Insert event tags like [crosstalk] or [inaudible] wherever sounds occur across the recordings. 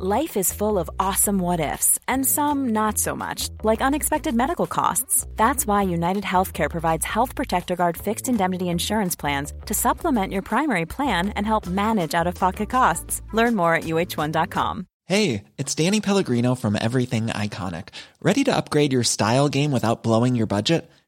Life is full of awesome what ifs, and some not so much, like unexpected medical costs. That's why United Healthcare provides Health Protector Guard fixed indemnity insurance plans to supplement your primary plan and help manage out of pocket costs. Learn more at uh1.com. Hey, it's Danny Pellegrino from Everything Iconic. Ready to upgrade your style game without blowing your budget?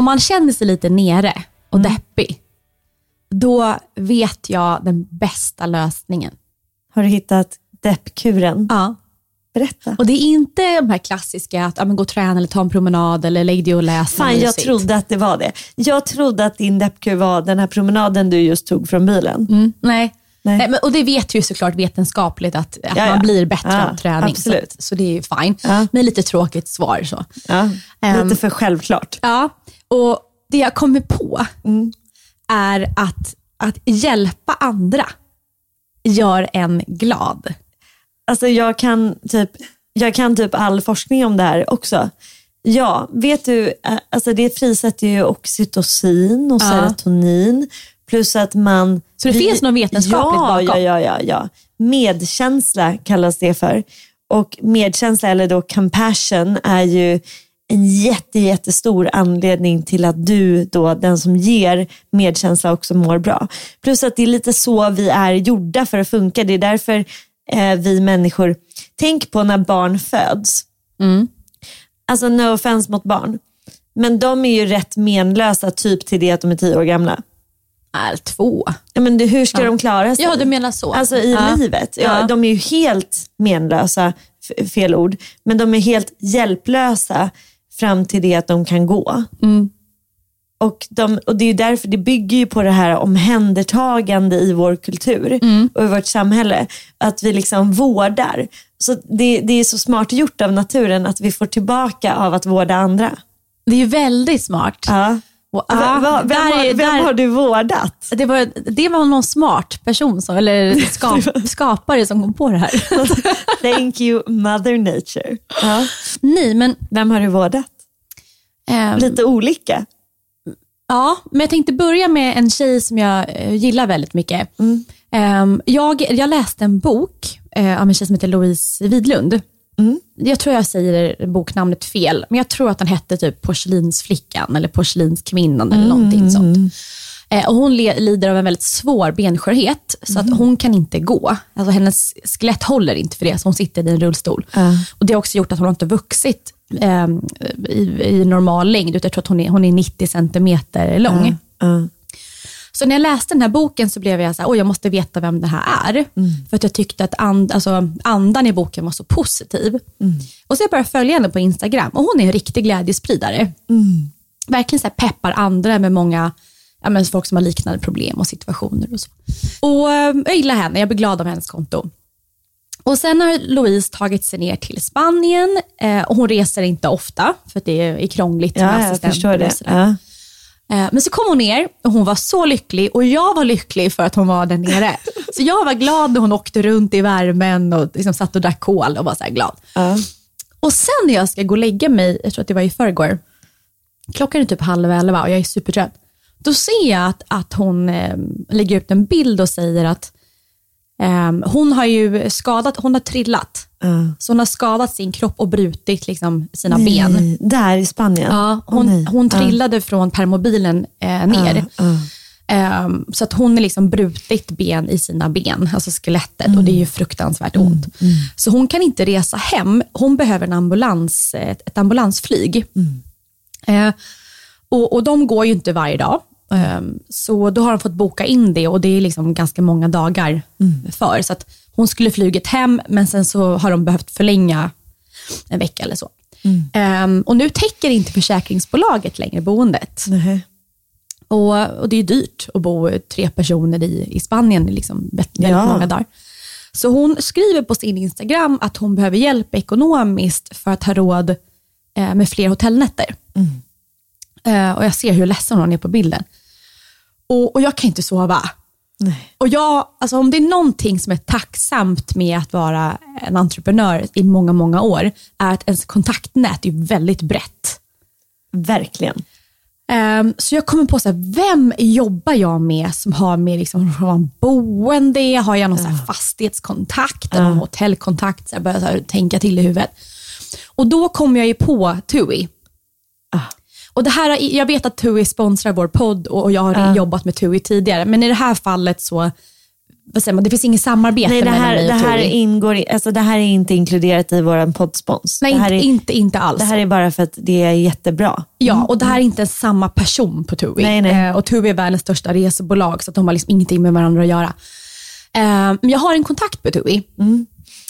Om man känner sig lite nere och Mm. deppig, då vet jag den bästa lösningen. Har du hittat deppkuren? Ja. Berätta. Och det är inte de här klassiska, att ja, gå och träna eller ta en promenad eller lägg dig och läs. Fan, jag mysigt. trodde att det var det. Jag trodde att din deppkur var den här promenaden du just tog från bilen. Mm, nej. Nej. Nej. men, och det vet ju såklart vetenskapligt att, att Ja, ja. man blir bättre Ja, av träning. Så, absolut. att- så det är ju fine. Ja. Men lite tråkigt svar. så. Ehm. lite för självklart. Ja, och det jag kommer på Mm. är att, att hjälpa andra gör en glad. Alltså jag kan, typ, jag kan typ all forskning om det här också. Ja, vet du, eh, alltså det frisätter ju oxytocin och serotonin. Plus att man... Så det finns något vetenskapligt ja, bakom? Ja, ja, ja, ja. Medkänsla kallas det för. Och medkänsla, eller då compassion, är ju en jätte, jättestor anledning till att du, då, den som ger medkänsla, också mår bra. Plus att det är lite så vi är gjorda för att funka. Det är därför eh, vi människor, tänk på när barn föds. Alltså no offense mot barn. Men de är ju rätt menlösa typ till det att de är tio år gamla. Är två. Ja, men det, hur ska de klara sig? Ja, du menar så. Alltså i Ja. livet. Ja, Ja. De är ju helt menlösa, fel ord, men de är helt hjälplösa fram till det att de kan gå. Mm. Och, de, och Det är därför det bygger ju på det här omhändertagande i vår kultur Mm. och i vårt samhälle. Att vi liksom vårdar. Så det, det är så smart gjort av naturen att vi får tillbaka av att vårda andra. Det är ju väldigt smart. Ja. Och, va, vem där har, vem där- har du vårdat? Det var, det var någon smart person, som, eller [laughs] skap, skapare som kom på det här. [laughs] Thank you mother nature. Ja. Nej, men Vem har du vårdat? ehm, Lite olika. Ja, men jag tänkte börja med en tjej som jag eh, gillar väldigt mycket. Ehm, jag, jag läste en bok eh, av en tjej som heter Louise Widlund. Jag tror jag säger boknamnet fel, men jag tror att den hette typ Porslinsflickan eller Porslinskvinnan eller någonting sånt. Eh, och hon lider av en väldigt svår benskörhet, så att hon kan inte gå. Alltså hennes skelett håller inte för det, så hon sitter i en rullstol. Och Det har också gjort att hon inte har vuxit eh, i, i normal längd, utan jag tror att hon är, hon är 90 centimeter lång. Ja. Så när jag läste den här boken så blev jag så här, jag måste veta vem det här är. För att jag tyckte att and, alltså, andan i boken var så positiv. Och så jag började följa henne på Instagram och hon är en riktig glädjespridare. Verkligen så här peppar andra med många ja, men folk som har liknande problem och situationer. Och så. Och eh, Jag gillar henne, jag blir glad av hennes konto. Och Sen har Louise tagit sig ner till Spanien eh, och hon reser inte ofta för att det är krångligt med Ja, jag assistenter Men så kom hon ner och hon var så lycklig och jag var lycklig för att hon var där nere. [laughs] Så jag var glad när hon åkte runt i värmen och liksom satt och drack kol och var så här glad. Ja. Och sen när jag ska gå och lägga mig, jag tror att det var i förrgår, klockan är typ halv elva och jag är supertrött. Då ser jag att, att hon eh, lägger ut en bild och säger att eh, hon har ju skadat, hon har trillat. Så hon har skadat sin kropp och brutit liksom, sina ben. Nej, Där i Spanien? Ja, hon, nej. hon trillade från permobilen eh, ner. Ehm, så att hon har liksom brutit ben i sina ben, alltså skelettet och det är ju fruktansvärt ont. Så hon kan inte resa hem, hon behöver en ambulans, ett, ett ambulansflyg. Eh, och, och de går ju inte varje dag. Ehm, så då har de fått boka in det och det är liksom ganska många dagar för. Så hon skulle flugit hem men sen så har de behövt förlänga en vecka eller så. Ehm, och nu täcker inte försäkringsbolaget längre boendet. Nej. Och, och det är dyrt att bo tre personer i, i Spanien liksom väldigt Ja. många dagar. Så hon skriver på sin Instagram att hon behöver hjälp ekonomiskt för att ha råd eh, med fler hotellnätter. Eh, och jag ser hur ledsen hon är på bilden. Och, och jag kan inte sova. Nej. Och jag, alltså om det är någonting som är tacksamt med att vara en entreprenör i många, många år, är att ens kontaktnät är väldigt brett. Verkligen. Ehm, så jag kommer på, så här, vem jobbar jag med som har med liksom, boende, har jag någon så här, fastighetskontakt, eller någon hotellkontakt, så jag börjar så här, tänka till i huvudet. Och då kommer jag ju på TUI. Och det här, jag vet att TUI sponsrar vår podd och jag har jobbat med TUI tidigare, men i det här fallet så, vad säger man, det finns inget samarbete Nej, det mellan här, mig det och här, TUI. ingår, i- alltså, det här är inte inkluderat i vår poddspons. Nej, det, här inte, är, inte, inte alls. det här är bara för att det är jättebra. Ja, och det här är inte samma person på TUI. Nej, nej. Eh, och TUI är världens största resebolag, så att de har liksom ingenting med varandra att göra. Eh, men jag har en kontakt på TUI,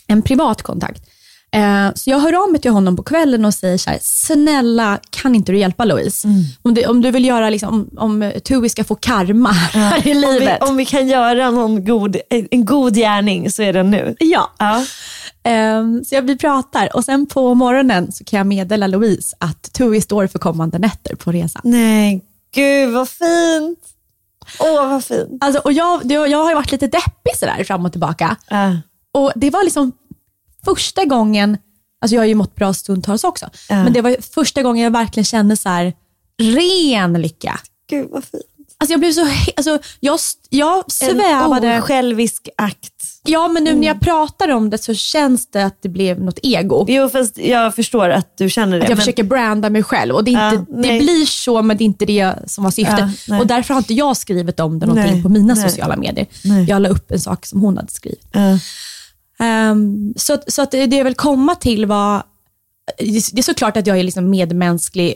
en privat kontakt. Eh, så jag hör av mig till honom på kvällen och säger så här, snälla kan inte du hjälpa Louise? Om, du, om du vill göra, liksom, om, om TUI ska få karma [laughs] här i Om vi, livet. om vi kan göra någon god, en god gärning så är det nu. Ja. Ja. Ehm, så jag, vi pratar och sen på morgonen så kan jag meddela Louise att TUI står för kommande nätter på resan. Nej, gud vad fint. Åh, vad fint. Alltså, och jag, jag har varit lite deppig sådär fram och tillbaka. Ja. Och Det var liksom första gången, alltså jag har ju mått bra stundtals också, Ja. men det var första gången jag verkligen kände så här, ren lycka. Gud vad fint. Alltså jag blev så, alltså jag, jag svävade. En osjälvisk akt. Ja, men nu när jag pratar om det så känns det att det blev något ego. Jo, fast jag förstår att du känner det. Att jag men- försöker branda mig själv. Och det, är inte, Ja, det blir så, men det är inte det som var syftet. Ja, och därför har inte jag skrivit om det någonting Nej, på mina nej. sociala medier. Nej. Jag la upp en sak som hon hade skrivit. Ja. Ehm, så, så att det jag vill komma till var, det är såklart att jag är liksom medmänsklig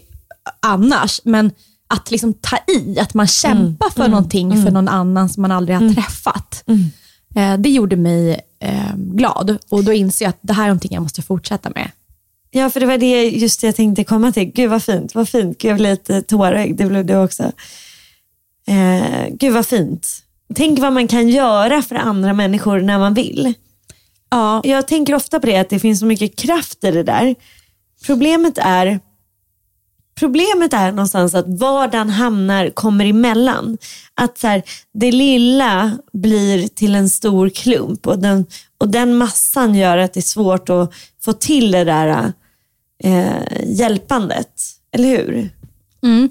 annars, men att liksom ta i, att man kämpar för någonting för någon annan som man aldrig har träffat. Eh, det gjorde mig eh, glad och då inser jag att det här är någonting jag måste fortsätta med. Ja, för det var det just jag tänkte komma till. Gud vad fint, vad fint. Gud, jag blev lite tårögd, det blev du också. Eh, gud vad fint. Tänk vad man kan göra för andra människor när man vill. Ja, Jag tänker ofta på det, att det finns så mycket kraft i det där. Problemet är Problemet är någonstans att vardagen hamnar, kommer emellan. Att så här, det lilla blir till en stor klump och den, och den massan gör att det är svårt att få till det där eh, hjälpandet. Eller hur? Mm.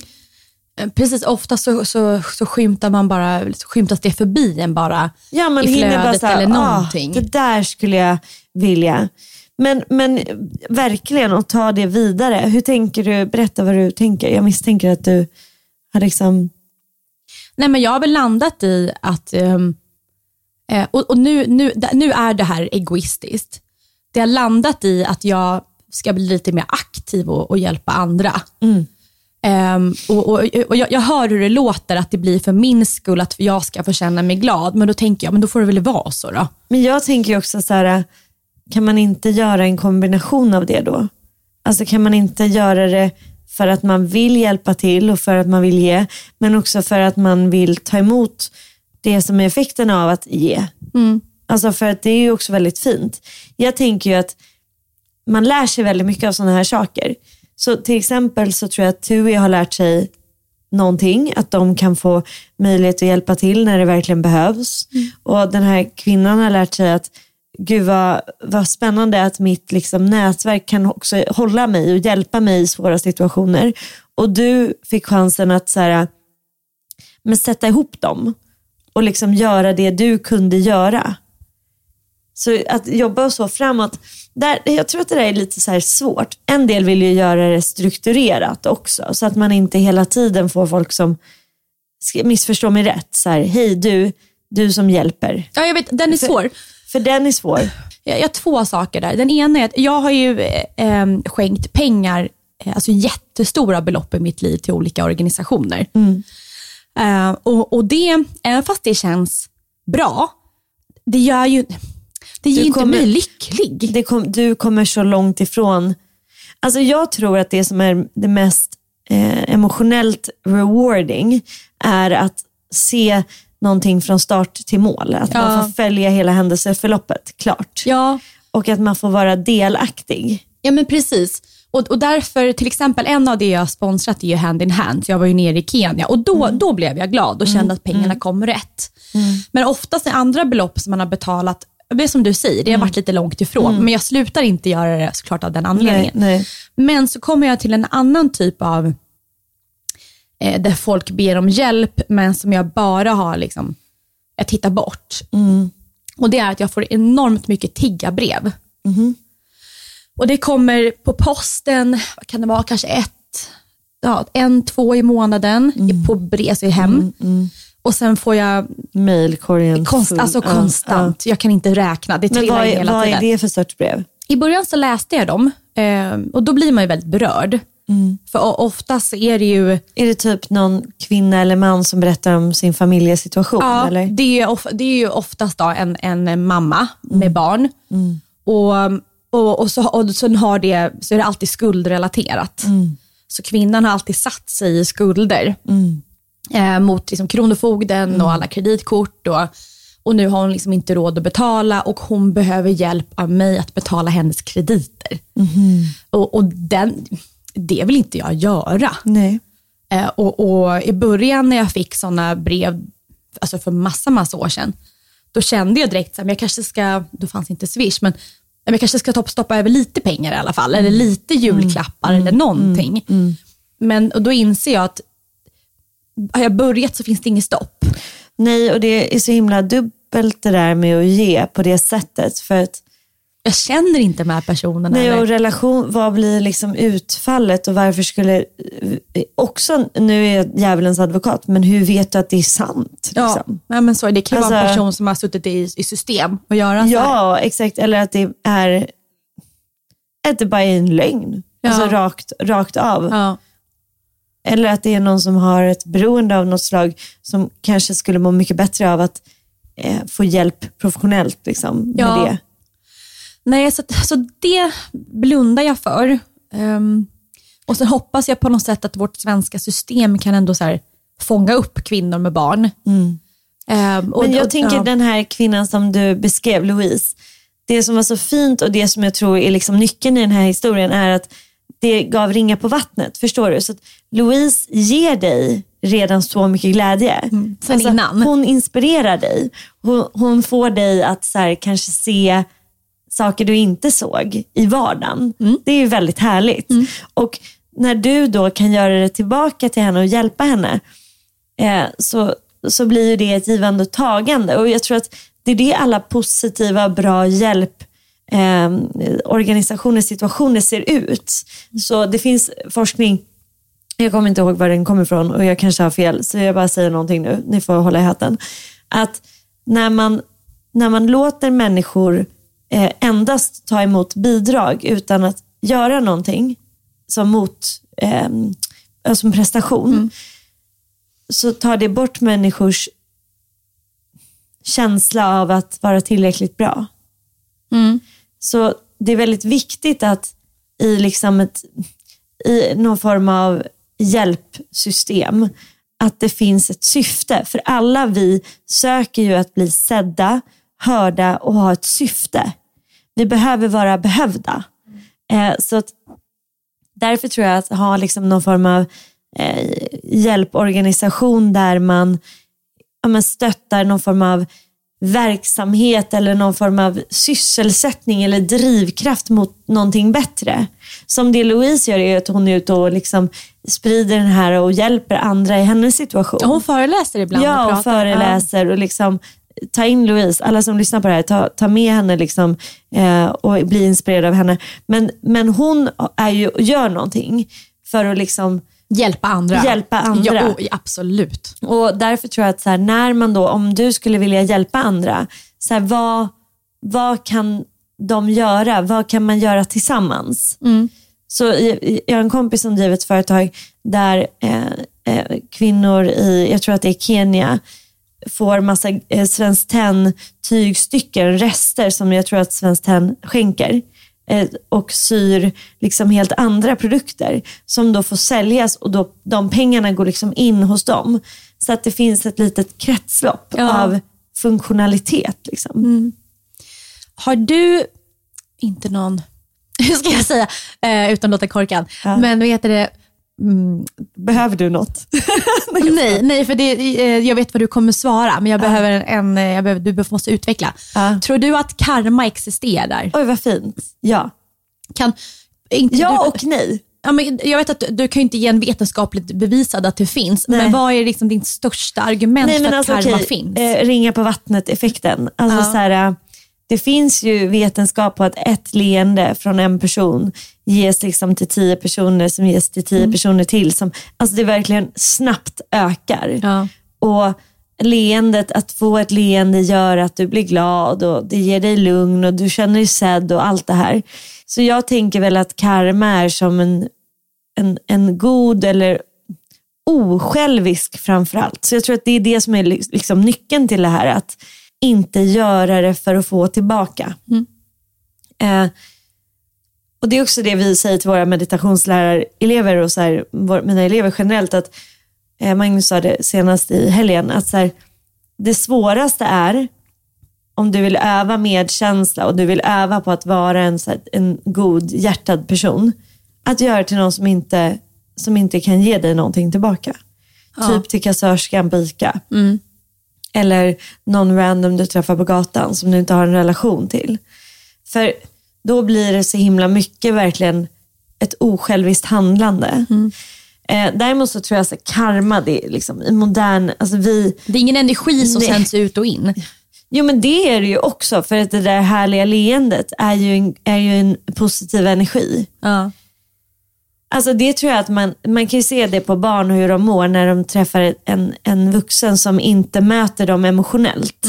Precis, ofta så, så, så skymtar man bara, skymtas det förbi en bara Ja, man i bara flödet så här, eller "Ah, någonting. det där skulle jag vilja. Men, men verkligen att ta det vidare. Hur tänker du? Berätta vad du tänker. Jag misstänker att du har liksom... Nej, men jag har väl landat i att, ehm, eh, och, och nu, nu, nu är det här egoistiskt. Det har landat i att jag ska bli lite mer aktiv och, och hjälpa andra. Ehm, och, och, och jag, jag hör hur det låter, att det blir för min skull, att jag ska få känna mig glad. Men då tänker jag, men då får det väl vara så då. Men jag tänker också så här, kan man inte göra en kombination av det då? Alltså kan man inte göra det för att man vill hjälpa till och för att man vill ge, men också för att man vill ta emot det som är effekten av att ge. Alltså för att det är ju också väldigt fint. Jag tänker ju att man lär sig väldigt mycket av sådana här saker. Så till exempel så tror jag att TUI har lärt sig någonting, att de kan få möjlighet att hjälpa till när det verkligen behövs. Och den här kvinnan har lärt sig att gud vad, vad spännande att mitt liksom, nätverk kan också hålla mig och hjälpa mig i svåra situationer. Och du fick chansen att så här, Men sätta ihop dem och liksom göra det du kunde göra. Så att jobba så framåt, där, jag tror att det där är lite så svårt. En del vill ju göra det strukturerat också, så att man inte hela tiden får folk som, missförstå mig rätt, så här, hej du, du som hjälper. Ja, jag vet, den är svår. För, för den är svår. Jag, jag har två saker där. Den ena är att jag har ju eh, skänkt pengar, eh, alltså jättestora belopp i mitt liv till olika organisationer. Mm. Eh, och, och det, även fast det känns bra, det gör ju det ger inte mig lycklig. Kom, du kommer så långt ifrån. Alltså jag tror att det som är det mest eh, emotionellt rewarding är att se någonting från start till mål. Att ja. man får följa hela händelseförloppet klart. Ja. Och att man får vara delaktig. Ja men precis. Och, och därför, till exempel en av det jag har sponsrat är ju Hand in Hand. Jag var ju nere i Kenya och då, mm. då blev jag glad och kände mm. att pengarna mm. kom rätt. Mm. Men oftast är andra belopp som man har betalat det är som du säger, det har varit lite långt ifrån. Men jag slutar inte göra det såklart av den anledningen. Nej, nej. Men så kommer jag till en annan typ av eh, där folk ber om hjälp, men som jag bara har liksom, jag tittar bort. Mm. Och Det är att jag får enormt mycket tiggarbrev. Mm. Och Det kommer på posten, vad kan det vara, kanske ett, ja, en, två i månaden mm. på brev, så hem. Mm, mm. Och sen får jag Mailkorgen konst, alltså konstant. Ja, ja. Jag kan inte räkna. Det Men vad är, hela vad tiden. är det för sorts brev? I början så läste jag dem eh, och då blir man ju väldigt berörd. Mm. För oftast är det ju... Är det typ någon kvinna eller man som berättar om sin familjesituation? Ja, eller? Det, är of, det är ju oftast då en, en mamma mm. med barn. Mm. Och, och, och, så, och så, har det, så är det alltid skuldrelaterat. Mm. Så kvinnan har alltid satt sig i skulder mm. Eh, mot liksom Kronofogden och alla kreditkort. Och, och nu har hon liksom inte råd att betala och hon behöver hjälp av mig att betala hennes krediter. Mm. Och, och den det vill inte jag göra. Nej. Eh, och, och, I början när jag fick sådana brev, alltså för massa, massa år sedan, då kände jag direkt att jag kanske ska, då fanns inte Swish, men jag kanske ska stoppa över lite pengar i alla fall, mm. eller lite julklappar mm. eller någonting. Mm. mm. Men och då inser jag att har jag börjat så finns det inget stopp. Nej, och det är så himla dubbelt det där med att ge på det sättet. För att jag känner inte de här personerna. Nej, och relation, vad blir liksom utfallet och varför skulle, också, nu är jag djävulens advokat, men hur vet du att det är sant? Ja, liksom? ja men så, det kan alltså, vara en person som har suttit i, i system och göra så Ja, exakt. Eller att det är, att det bara är en lögn. Ja. Alltså rakt, rakt av. Ja. Eller att det är någon som har ett beroende av något slag som kanske skulle må mycket bättre av att eh, få hjälp professionellt liksom, ja. med det. Nej, så, så det blundar jag för. Um, och sen hoppas jag på något sätt att vårt svenska system kan ändå så här, fånga upp kvinnor med barn. Mm. Um, och, Men jag och, tänker ja. den här kvinnan som du beskrev, Louise. Det som var så fint och det som jag tror är liksom nyckeln i den här historien är att det gav ringa på vattnet. Förstår du? Så att Louise ger dig redan så mycket glädje. Mm. Sen alltså, innan. Hon inspirerar dig. Hon, hon får dig att så här, kanske se saker du inte såg i vardagen. Mm. Det är ju väldigt härligt. Mm. Och när du då kan göra det tillbaka till henne och hjälpa henne eh, så, så blir det ett givande och tagande. Och jag tror att det är det alla positiva, bra hjälp eh, organisationer, situationer ser ut. Så det finns forskning, jag kommer inte ihåg var den kommer ifrån och jag kanske har fel, så jag bara säger någonting nu, ni får hålla i hatten. Att när man, när man låter människor eh, endast ta emot bidrag utan att göra någonting som, mot, eh, som prestation, mm. så tar det bort människors känsla av att vara tillräckligt bra. Mm. Så det är väldigt viktigt att i, liksom ett, i någon form av hjälpsystem, att det finns ett syfte. För alla vi söker ju att bli sedda, hörda och ha ett syfte. Vi behöver vara behövda. Eh, så att, därför tror jag att ha liksom någon form av eh, hjälporganisation där man, ja, man stöttar någon form av verksamhet eller någon form av sysselsättning eller drivkraft mot någonting bättre. Som det Louise gör är att hon är ute och liksom sprider den här och hjälper andra i hennes situation. Hon föreläser ibland Ja, pratar. föreläser och liksom ta in Louise, alla som lyssnar på det här, ta, ta med henne liksom, eh, och bli inspirerad av henne. Men, men hon är ju, gör någonting för att liksom Hjälpa andra. Hjälpa andra. Ja, oh, absolut. och därför tror jag att så här, när man då, om du skulle vilja hjälpa andra, så här, vad, vad kan de göra? Vad kan man göra tillsammans? Så i- jag har en kompis som driver ett företag där eh, eh, kvinnor i, jag tror att det är Kenya, får massa eh, Svenskt Tenn tygstycken, rester som jag tror att Svenskt Tenn skänker och syr liksom helt andra produkter som då får säljas och då, de pengarna går liksom in hos dem. Så att det finns ett litet kretslopp Ja. av funktionalitet. Liksom. Har du, inte någon, hur [laughs] ska jag säga, eh, utan att låta korkad, Ja. men vad heter det, Behöver du något? [laughs] nej, nej för det, eh, jag vet vad du kommer svara, men jag behöver en, eh, jag behöver, du måste utveckla. Ja. Tror du att karma existerar? Oj vad fint. Ja. Kan, inte Ja du, och nej. ja, men jag vet att du, du kan ju inte ge en vetenskapligt bevisad att det finns, Nej. men vad är liksom ditt största argument Nej, för att alltså, karma okej, finns? Eh, ringa på vattnet-effekten. Alltså, Ja. så här, eh, det finns ju vetenskap på att ett leende från en person ges liksom till tio personer som ges till Mm. tio personer till. Som, alltså det verkligen snabbt ökar. Ja. Och leendet, att få ett leende gör att du blir glad och det ger dig lugn och du känner dig sedd och allt det här. Så jag tänker väl att karma är som en, en, en god eller osjälvisk framförallt. Så jag tror att det är det som är li- liksom nyckeln till det här. Att inte göra det för att få tillbaka. Eh, och Det är också det vi säger till våra meditationslärarelever och så här, vår, mina elever generellt. att eh, Magnus sa det senast i helgen. att så här, Det svåraste är om du vill öva medkänsla och du vill öva på att vara en, så här, en god hjärtad person. Att göra det till någon som inte, som inte kan ge dig någonting tillbaka. Typ till kassörskan på ICA. Eller någon random du träffar på gatan som du inte har en relation till. För då blir det så himla mycket verkligen ett osjälviskt handlande. Eh, däremot så tror jag att karma, det är liksom i modern, alltså vi, Det är ingen energi som Nej. sänds ut och in. Jo men det är det ju också för att det där härliga leendet är ju en, är ju en positiv energi. Ja. Alltså det tror jag att man, man kan ju se det på barn och hur de mår när de träffar en, en vuxen som inte möter dem emotionellt.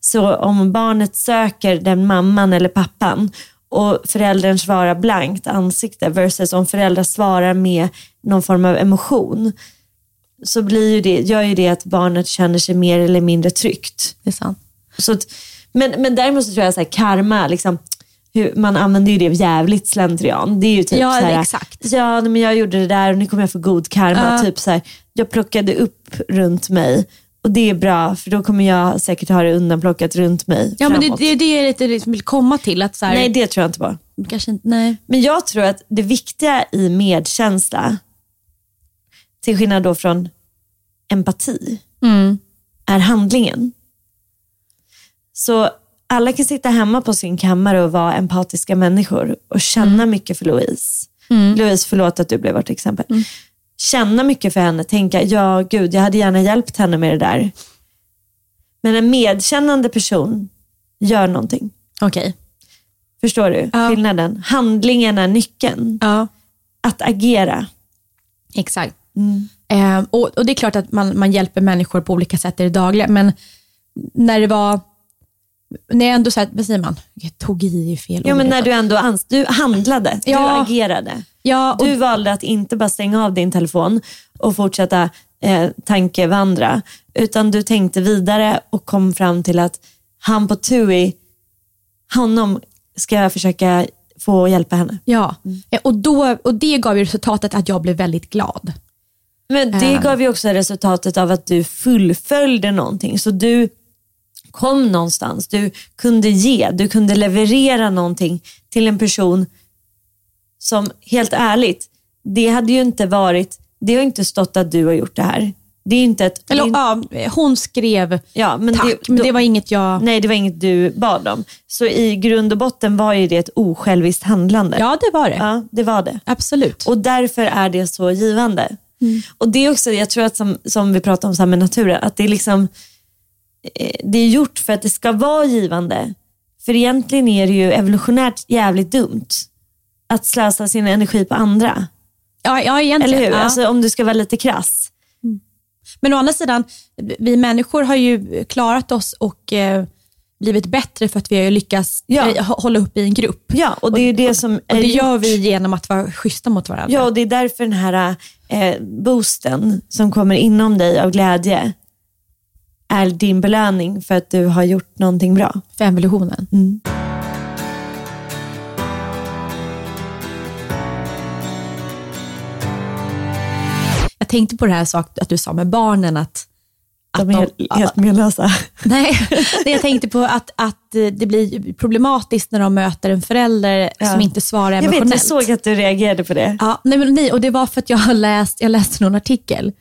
Så om barnet söker den mamman eller pappan och föräldern svarar blankt ansikte versus om föräldrar svarar med någon form av emotion så blir ju det, gör ju det att barnet känner sig mer eller mindre tryggt. Det är sant. Så att, men, men däremot så tror jag så här, karma, liksom, man använder ju det jävligt slentrian. Det är ju typ Ja, så här, exakt. Ja, men jag gjorde det där och nu kommer jag få god karma. Ja. Typ så här, jag plockade upp runt mig och det är bra för då kommer jag säkert ha det undanplockat runt mig Ja, men det, framåt. det är det jag lite liksom vill komma till. Att så här, Nej, det tror jag inte på. kanske inte, nej. Men jag tror att det viktiga i medkänsla, till skillnad då från empati, Mm. är handlingen. Så alla kan sitta hemma på sin kammare och vara empatiska människor och känna Mm. mycket för Louise. Louise, förlåt att du blev vårt exempel. Mm. Känna mycket för henne, tänka, ja gud, jag hade gärna hjälpt henne med det där. Men en medkännande person gör någonting. Okej. Förstår du Ja. skillnaden? Handlingen är nyckeln. Ja, Att agera. exakt. Eh, och, och Det är klart att man, man hjälper människor på olika sätt i det dagliga, men när det var, när jag ändå så här, vad säger man, jag tog i fel ord. men när du ändå ans- du handlade, du Ja. agerade. ja, och, Du valde att inte bara stänga av din telefon och fortsätta eh, tankevandra, utan du tänkte vidare och kom fram till att han på TUI, honom ska jag försöka få hjälpa henne. ja. Eh, och, då, och det gav ju resultatet att jag blev väldigt glad. Men det Ja. gav ju också resultatet av att du fullföljde någonting. Så du kom någonstans, du kunde ge, du kunde leverera någonting till en person som, helt ärligt, det hade ju inte varit, det har inte stått att du har gjort det här. Det är inte ett... Eller, ja, hon skrev ja, men tack, det, men då- det var inget jag... Nej, det var inget du bad om. Så i grund och botten var ju det ett osjälviskt handlande. Ja, det var det. Ja, det var det. Absolut. Och därför är det så givande. Och det är också, jag tror att som, som vi pratar om så här med naturen, att det är liksom det är gjort för att det ska vara givande. För egentligen är det ju evolutionärt jävligt dumt att slösa sin energi på andra. ja, ja, egentligen. Eller hur? Ja. Alltså, om du ska vara lite krass. Men å andra sidan, vi människor har ju klarat oss och eh, blivit bättre för att vi har lyckats Ja. eh, hå- hålla upp i en grupp. Ja, och det är ju det som Och är det gjort. gör vi genom att vara schyssta mot varandra. Ja, och det är därför den här eh, boosten som kommer inom dig av glädje är din belöning för att du har gjort någonting bra. För evolutionen. Jag tänkte på det här sak, att du sa med barnen att, att De är helt, helt menlösa. [laughs] Nej, jag tänkte på att, att eh, det blir problematiskt när de möter en förälder Ja. som inte svarar Jag emotionellt. vet, jag såg att du reagerade på det. Ja, nej, nej, och det var för att jag har läst, jag läste någon artikel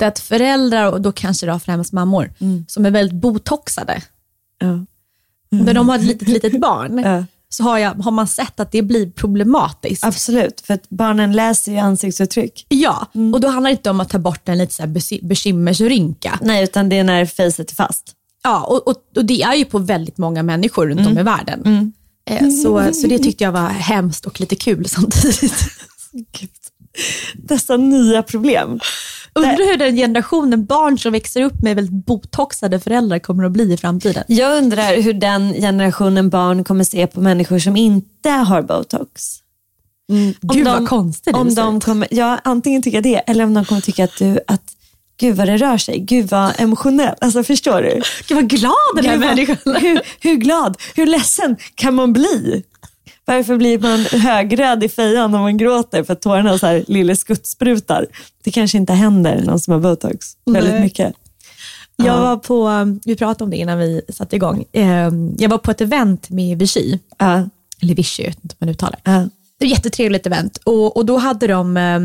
där att föräldrar, och då kanske det var främst mammor, Mm. som är väldigt botoxade, Ja. när de har ett litet, litet barn, [laughs] så har, jag, har man sett att det blir problematiskt. Absolut, för att barnen läser ju ansiktsuttryck. Ja, Mm. och då handlar det inte om att ta bort en lite så här bekymmersrynka. Nej, utan det är när facet är fast. Ja, och, och, och det är ju på väldigt många människor runt Mm. om i världen. Eh, så, så det tyckte jag var hemskt och lite kul samtidigt. [laughs] Gud. Dessa nya problem. Undrar hur den generationen barn som växer upp med väldigt botoxade föräldrar kommer att bli i framtiden. Jag undrar hur den generationen barn kommer se på människor som inte har botox. Om Gud vad konstigt om de kommer, ja, Antingen tycka det, eller om de kommer tycka att du, att gud vad det rör sig, gud vad emotionell. Alltså förstår du? Gud vad glad den här Gud, människan hur, hur glad, hur ledsen kan man bli? Varför blir man högröd i fejan om man gråter för att tårarna så här lille skuttsprutar? Det kanske inte händer någon som har botox väldigt Nej. mycket. Jag var på, vi pratade om det innan vi satte igång. Eh, Jag var på ett event med Vichy, Ja, eller Vichy, jag vet inte hur man uttalar. ja. Det var ett jättetrevligt event och, och då hade de, eh,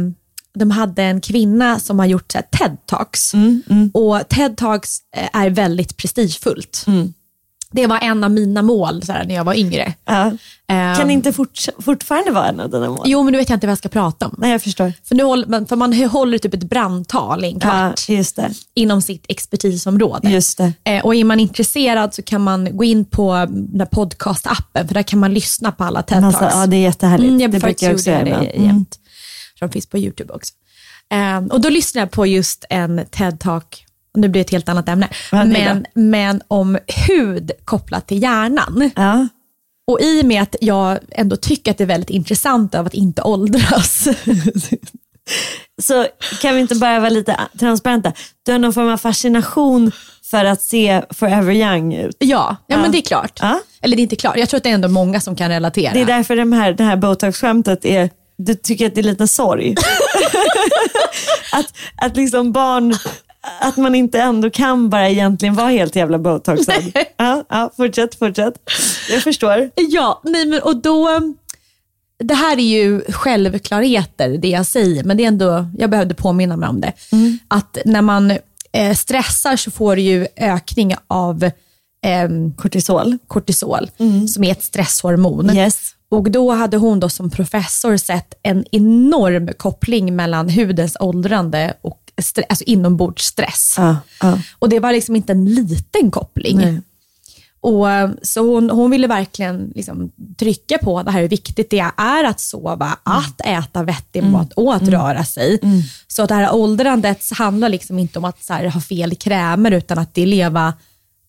de hade en kvinna som har gjort så här, TED-talks. Och TED-talks eh, är väldigt prestigefullt. Det var en av mina mål så här, när jag var yngre. Ja. Eh, Kan det inte forts- fortfarande vara en av dina mål? Jo, men nu vet jag inte vad jag ska prata om. Nej, jag förstår. För, nu håller, man- för man håller typ ett brandtal i en Ja, kvart det. inom sitt expertisområde. Just det. Eh, och är man intresserad så kan man gå in på den här podcast-appen, för där kan man lyssna på alla TED-talks. Alltså, ja, det är jättehärligt. Mm, jag det brukar jag också göra det. Mm. De finns på YouTube också. Eh, och då lyssnade jag på just en TED-talk, och nu blir det ett helt annat ämne, men, men om hud kopplat till hjärnan. Ja. Och i och med att jag ändå tycker att det är väldigt intressant av att inte åldras. [laughs] Så kan vi inte bara vara lite transparenta? Du har någon form av fascination för att se forever young ut. ja, ja, Ja. men det är klart. Ja. Eller det är inte klart, jag tror att det är ändå många som kan relatera. Det är därför de här, det här botox-skämtet är, du tycker att det är lite sorg. [laughs] [laughs] att, att liksom barn, att man inte ändå kan bara egentligen vara helt jävla botoxad. Ja, ja, fortsätt, fortsätt. Jag förstår. Ja, nej men och då, det här är ju självklarheter det jag säger, men det är ändå, jag behövde påminna mig om det. Att när man eh, stressar så får du ju ökning av ehm, Kortisol. kortisol, som är ett stresshormon. Yes. Och då hade hon då som professor sett en enorm koppling mellan hudens åldrande och stre- alltså inombordsstress. Ja, ja. Och det var liksom inte en liten koppling. Nej. Och, eh, så hon, hon ville verkligen liksom trycka på det här hur viktigt det är att sova, att äta vettig mat och att röra sig. Så att det här åldrandet handlar liksom inte om att så här, ha fel krämer utan att det är leva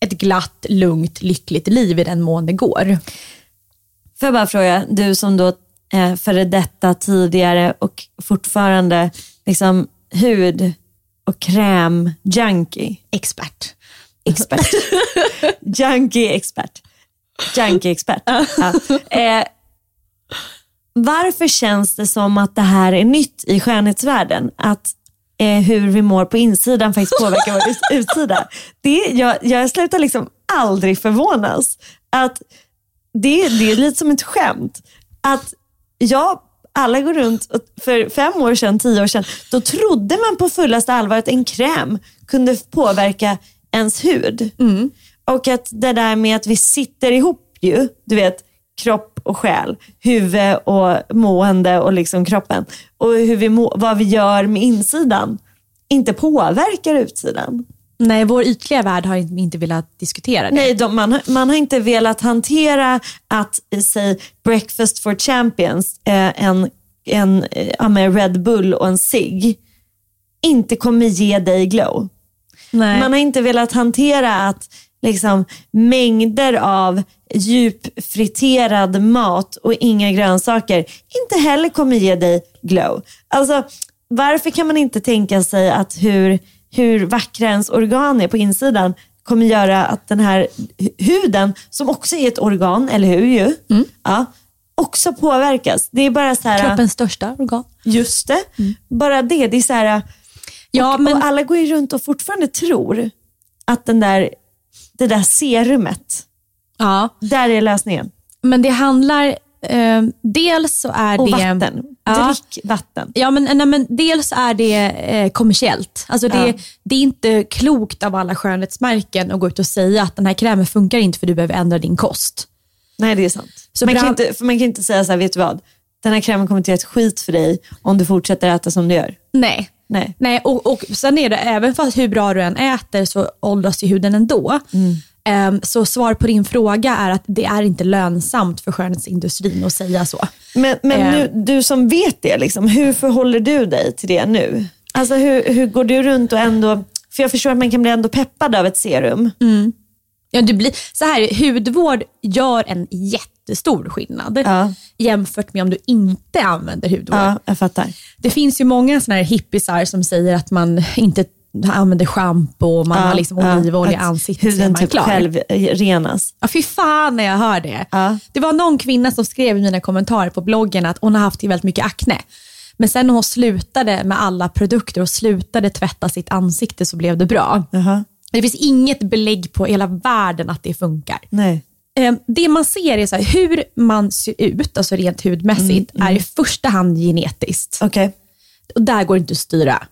ett glatt, lugnt, lyckligt liv i den mån det går. Får jag bara fråga, du som då eh, före detta tidigare och fortfarande liksom hud och kräm junkie Expert. expert. [laughs] junkie expert. Junkie expert. Ja. Eh, varför känns det som att det här är nytt i skönhetsvärlden? Att eh, hur vi mår på insidan faktiskt påverkar vår ut- utsida. Det, jag, jag slutar liksom aldrig förvånas. Att det, det är lite som ett skämt. Att jag alla går runt, för fem år sedan, tio år sedan, då trodde man på fullaste allvar att en kräm kunde påverka ens hud. Och att det där med att vi sitter ihop ju, du vet, kropp och själ, huvud och mående och liksom kroppen. Och hur vi må, vad vi gör med insidan inte påverkar utsidan. Nej, vår ytliga värld har inte, velat diskutera det. Nej, de, man, har- man har inte velat hantera att, eh, säg, breakfast for champions, eh, en, en eh, ja, med Red Bull och en cigg, inte kommer ge dig glow. Nej. Man har inte velat hantera att liksom, mängder av djupfriterad mat och inga grönsaker inte heller kommer ge dig glow. Alltså, varför kan man inte tänka sig att hur, hur vackra ens organ är på insidan kommer göra att den här hu- huden, som också är ett organ, eller hur? Ju? Ja, också påverkas. Det är bara så här, Kroppens största organ. just det, bara det. Det är så här, Ja, och, men- och alla går ju runt och fortfarande tror att den där, det där serumet, Ja, där är lösningen. men det handlar, eh, dels så är Och det... vatten. Ja. Drick vatten. Ja, men, nej, men dels är det eh, kommersiellt. Alltså det, Ja. det är inte klokt av alla skönhetsmärken att gå ut och säga att den här krämen funkar inte för du behöver ändra din kost. Nej, det är sant. Så man, kan bra- inte, för man kan inte säga så här, vet du vad? Den här krämen kommer inte göra ett skit för dig om du fortsätter äta som du gör. Nej. Nej. Nej, och, och sen är det, även fast hur bra du än äter så åldras ju huden ändå. Ehm, så svar på din fråga är att det är inte lönsamt för skönhetsindustrin att säga så. Men, men Eh. nu, du som vet det, liksom, hur förhåller du dig till det nu? Alltså hur, hur går du runt och ändå, för jag förstår att man kan bli ändå peppad av ett serum. Ja, du blir, så här, hudvård gör en jättestor skillnad Ja. jämfört med om du inte använder hudvård. Ja, jag fattar. Det finns ju många såna här hippisar som säger att man inte använder schampo och man Ja, har liksom ja, olivolja i ansiktet Huden typ klar. själv renas. Ja, fy fan när jag hör det. Ja. Det var någon kvinna som skrev i mina kommentarer på bloggen att hon har haft väldigt mycket akne. Men sen när hon slutade med alla produkter och slutade tvätta sitt ansikte så blev det bra. Jaha. Det finns inget belägg på hela världen att det funkar. Nej. Eh, Det man ser är så här, hur man ser ut, alltså rent hudmässigt, är i första hand genetiskt. Okej. Och där går det inte att styra.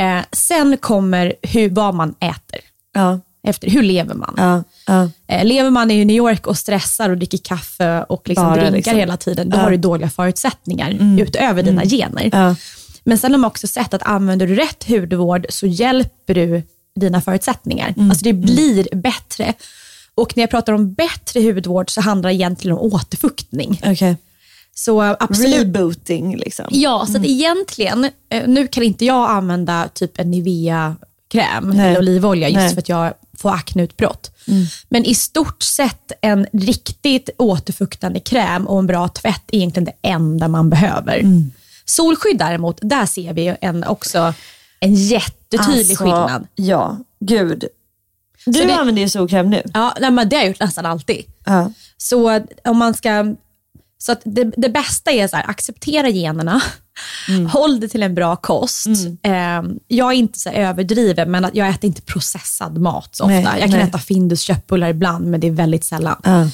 Eh, sen kommer hur, vad man äter. Ja. Efter, hur lever man? Ja. Ja. Eh, lever man i New York och stressar och dricker kaffe och liksom Bara drinkar liksom. hela tiden, då har du dåliga förutsättningar utöver dina gener. Ja. Men sen har man också sett att använder du rätt hudvård så hjälper du dina förutsättningar. Mm. Alltså det blir bättre. Och när jag pratar om bättre hudvård så handlar det egentligen om återfuktning. Okej. Så absolut. Rebooting liksom. Ja, så att egentligen, eh, nu kan inte jag använda typ en Nivea-kräm Nej. eller olivolja just Nej. för att jag får akneutbrott. Men i stort sett en riktigt återfuktande kräm och en bra tvätt är egentligen det enda man behöver. Solskydd däremot, där ser vi en, också en jättetydlig Alltså, skillnad. Ja, gud. Du Så det- använder ju solkräm nu. Ja, nej, men det har jag gjort nästan alltid. Ja. Så om man ska... Så att det, det bästa är så här, acceptera generna, [laughs] håll det till en bra kost. Eh, jag är inte så överdriven, men att jag äter inte processad mat så ofta. Nej, jag kan nej. äta Findus köttbullar ibland, men det är väldigt sällan.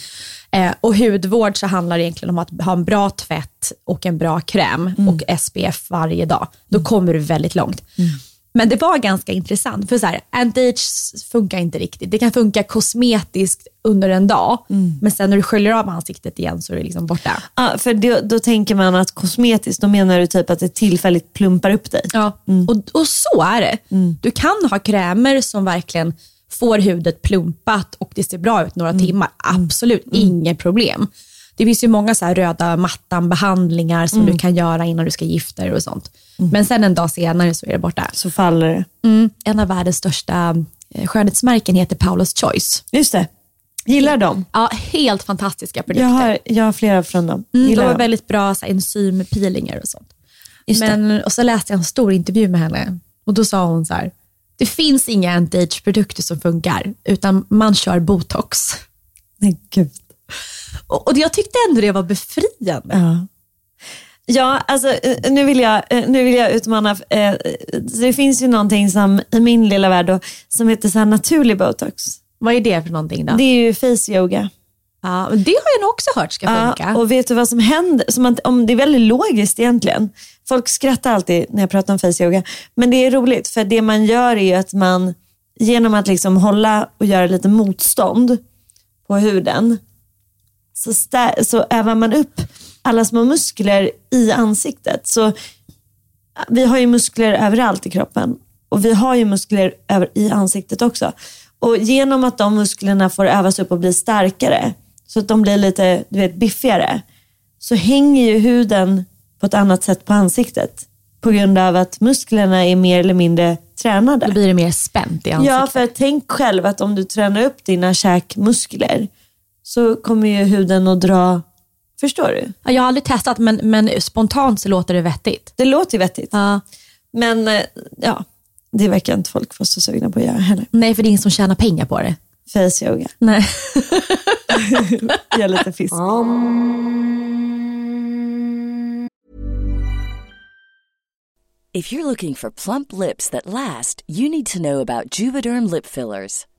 Eh, och hudvård så handlar det egentligen om att ha en bra tvätt och en bra kräm och SPF varje dag. Då kommer du väldigt långt. Men det var ganska intressant, för så här, anti-age funkar inte riktigt. Det kan funka kosmetiskt under en dag, men sen när du sköljer av ansiktet igen så är det liksom borta. Ja, för då, då tänker man att kosmetiskt, då menar du typ att det tillfälligt plumpar upp dig. Ja, och, och så är det. Du kan ha krämer som verkligen får hudet plumpat och det ser bra ut några timmar. Absolut, inget problem. Det finns ju många så röda mattan-behandlingar som du kan göra innan du ska gifta dig och sånt. Men sen en dag senare så är det borta. Så faller det. Mm. En av världens största eh, skönhetsmärken heter Paula's Choice. Just det. Gillar dem. Ja, helt fantastiska produkter. Jag har, jag har flera från dem. Mm, de Gillar har väldigt bra så här, enzympeelingar och sånt. Just det. Men, och så läste jag en stor intervju med henne och då sa hon så här, det finns inga anti-age-produkter som funkar, utan man kör botox. Nej, gud. Och, och jag tyckte ändå det var befriande. Ja. Ja, alltså eh, nu vill jag, eh, nu vill jag utmana. eh, Det finns ju någonting som i min lilla värld då, som heter så naturlig botox. Vad är det för någonting då? Det är ju face yoga. Ja, det har jag nog också hört ska funka. Ja, och vet du vad som händer? Som att, om det är väldigt logiskt egentligen. Folk skrattar alltid när jag pratar om face yoga. Men det är roligt för det man gör är ju att man genom att liksom hålla och göra lite motstånd på huden så, så övar man upp alla små muskler i ansiktet. Så vi har ju muskler överallt i kroppen och vi har ju muskler över, i ansiktet också. Och genom att de musklerna får övas upp och bli starkare så att de blir lite du vet, biffigare så hänger ju huden på ett annat sätt på ansiktet på grund av att musklerna är mer eller mindre tränade. Då blir det mer spänt i ansiktet. Ja, för tänk själv att om du tränar upp dina käkmuskler så kommer ju huden att dra, förstår du? Ja, Jag har aldrig testat men, men spontant så låter det vettigt. Det låter vettigt. Ja. Men eh, ja, det verkar inte folk vara så sugna på att göra heller. Nej, för det är ingen som tjänar pengar på det. Face yoga, Nej. [laughs] gör lite fisk. If you're looking for plump lips that last, you need to know about Juvederm lip fillers.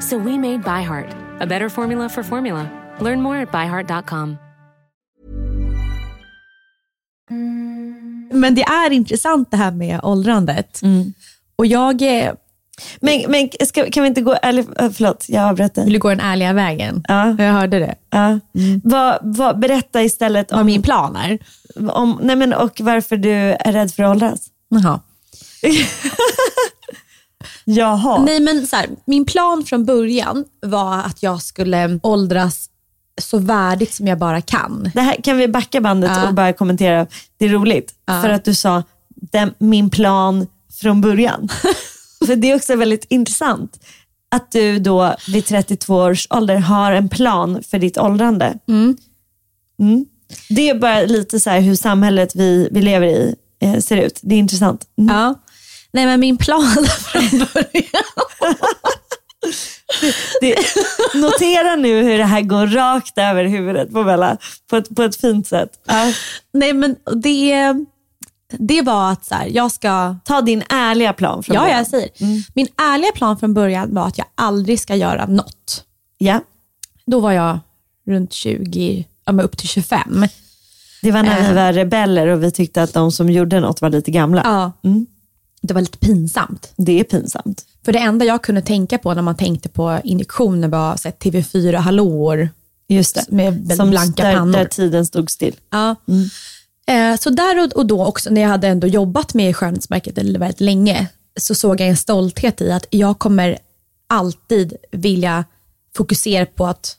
So we made ByHeart, a better formula for formula. Learn more at byheart.com. Men det är intressant det här med åldrandet. Och jag eh, Men, men ska, kan vi inte gå, eller äh, förlåt, jag avbröt dig. vill gå den ärliga vägen. Ja. Jag hörde det. Ja. Vad, vad, berätta istället Vad om, min plan är. om nej men, och varför du är rädd för att åldras. Jaha. [laughs] Jaha. Nej men så här, min plan från början var att jag skulle åldras så värdigt som jag bara kan. Det här, kan vi backa bandet Ja. och bara kommentera? Det är roligt Ja. för att du sa den, min plan från början. [laughs] för det är också väldigt intressant att du då vid 32 års ålder har en plan för ditt åldrande. Mm. Det är bara lite så här hur samhället vi, vi lever i eh, ser ut. Det är intressant. Mm. Ja. Nej men min plan [laughs] från början. Det, notera nu hur det här går rakt över huvudet på Bella på ett, på ett fint sätt. Ja. Nej men det, det var att så här, jag ska Ta din ärliga plan från Ja, början. jag säger. Min ärliga plan från början var att jag aldrig ska göra något. Ja. Då var jag runt 20, ja, men upp till 25. Det var när vi Eh. var rebeller och vi tyckte att de som gjorde något var lite gamla. Ja. Det var lite pinsamt. Det är pinsamt. För det enda jag kunde tänka på när man tänkte på injektioner var så här, TV4 hallåor Just det. med Som blanka där, pannor. där tiden stod still. Ja. Eh, så där och, och då också när jag hade ändå jobbat med skönhetsmärket väldigt länge så såg jag en stolthet i att jag kommer alltid vilja fokusera på att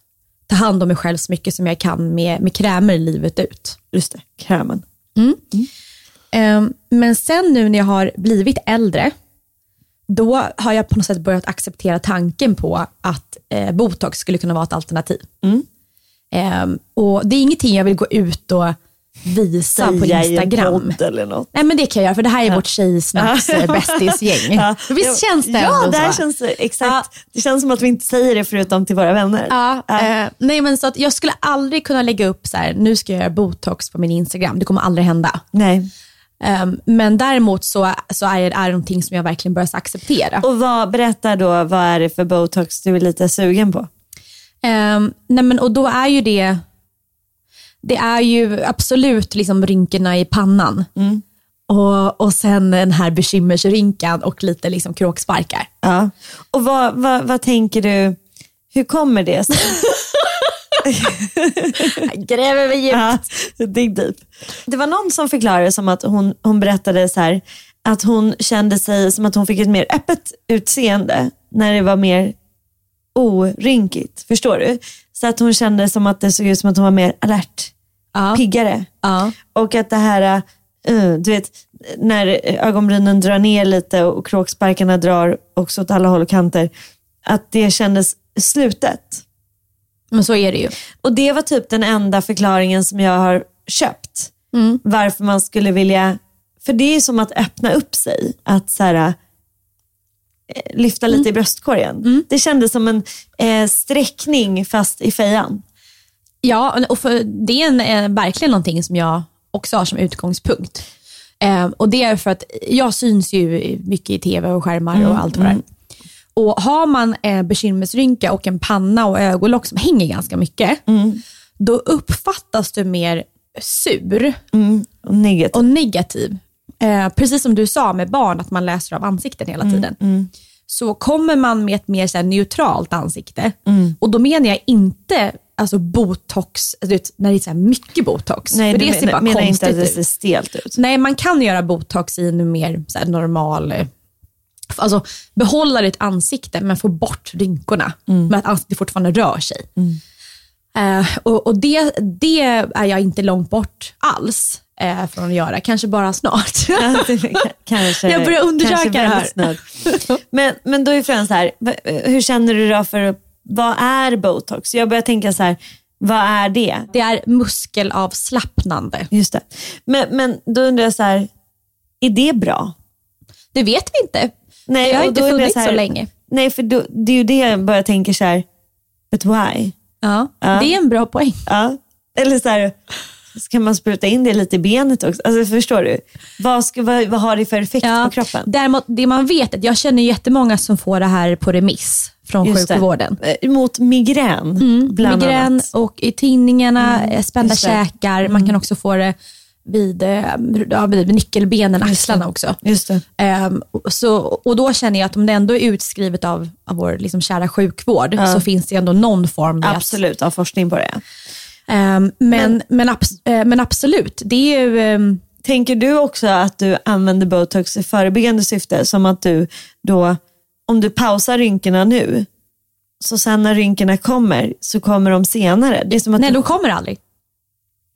ta hand om mig själv så mycket som jag kan med, med krämer livet ut. Just det, krämen. Ehm, men sen nu när jag har blivit äldre, då har jag på något sätt börjat acceptera tanken på att eh, botox skulle kunna vara ett alternativ. Ehm, och Det är ingenting jag vill gå ut och visa på Säga en Instagram. eller något. Nej men det kan jag göra, för det här är vårt tjejsnacks ja. bästisgäng. Ja. Visst känns det Ja, det här känns exakt. Det känns som att vi inte säger det förutom till våra vänner. Ja, eh, nej men så att jag skulle aldrig kunna lägga upp så här, nu ska jag göra botox på min Instagram. Det kommer aldrig hända. Nej. Ehm, men däremot så, så är det är det någonting som jag verkligen börjar acceptera. Och vad, berätta då, vad är det för botox du är lite sugen på? Ehm, nej men, och då är ju det, det är ju absolut liksom rynkorna i pannan. Och, och sen den här bekymmersrynkan och lite liksom kråksparkar. Ja. Och vad, vad, vad tänker du, hur kommer det sig? [laughs] [laughs] Gräver vi djupt. Ja, dig deep. Det var någon som förklarade som att hon, hon berättade så här, att hon kände sig som att hon fick ett mer öppet utseende när det var mer orynkigt. Förstår du? Så att hon kände som att det såg ut som att hon var mer alert, Ja. piggare. Ja. Och att det här, uh, du vet, när ögonbrynen drar ner lite och kråksparkarna drar också åt alla håll och kanter, att det kändes slutet. Men så är det ju. Och det var typ den enda förklaringen som jag har köpt. Mm. Varför man skulle vilja, för det är som att öppna upp sig. Att så här, eh, lyfta lite Mm. i bröstkorgen. Det kändes som en eh, sträckning fast i fejan. Ja, och för det är en, eh, verkligen någonting som jag också har som utgångspunkt. Eh, och Det är för att jag syns ju mycket i tv och skärmar och allt vad det är. Och Har man eh, bekymmersrynka och en panna och ögonlock som hänger ganska mycket, då uppfattas du mer sur Och negativt. och negativ. Eh, precis som du sa med barn, att man läser av ansikten hela tiden. Så kommer man med ett mer så här, neutralt ansikte, och då menar jag inte alltså, botox, vet, när det är så mycket botox. Nej, för det ser men, bara menar inte konstigt att det ser stelt ut. Nej, man kan göra botox i en mer så normal, eh, alltså behålla ditt ansikte men få bort rynkorna. Men att ansiktet fortfarande rör sig. Eh, och och det, det är jag inte långt bort alls eh, från att göra, kanske bara snart. [laughs] kanske, Jag börjar undersöka det här. snart. Men, men då är frågan så här, hur känner du då för, vad är botox? Jag börjar tänka så här, vad är det? Det är muskelavslappnande. Just det. Men, men då undrar jag så här, är det bra? Det vet vi inte. Nej, det har inte då undrar jag funnits så, länge. Nej, för då, det är ju det jag börjar tänka så här, but why? Ja, Ja. Det är en bra poäng. Ja. Eller så här, ska man spruta in det lite i benet också? Alltså, förstår du? Vad, ska, vad, vad har det för effekt på kroppen? Däremot, det man vet, är att jag känner jättemånga som får det här på remiss från Just det. sjukvården. Eh, Mot migrän, Mm, Migrän annat. och i tidningarna, eh, spända det. Mm. käkar. Man kan också få det vid, eh, ja, vid nyckelbenen, axlarna också. Just det. Ehm, så, och då känner jag att om det ändå är utskrivet av, av vår liksom kära sjukvård så finns det ändå någon form att- Absolut, av forskning på det. Ehm, men, men, abs- eh, men absolut, det är ju... ehm, Tänker du också att du använder botox i förebyggande syfte? Som att du då, om du pausar rynkorna nu, så sen när rynkorna kommer så kommer de senare. Det är som att nej, du, de kommer aldrig.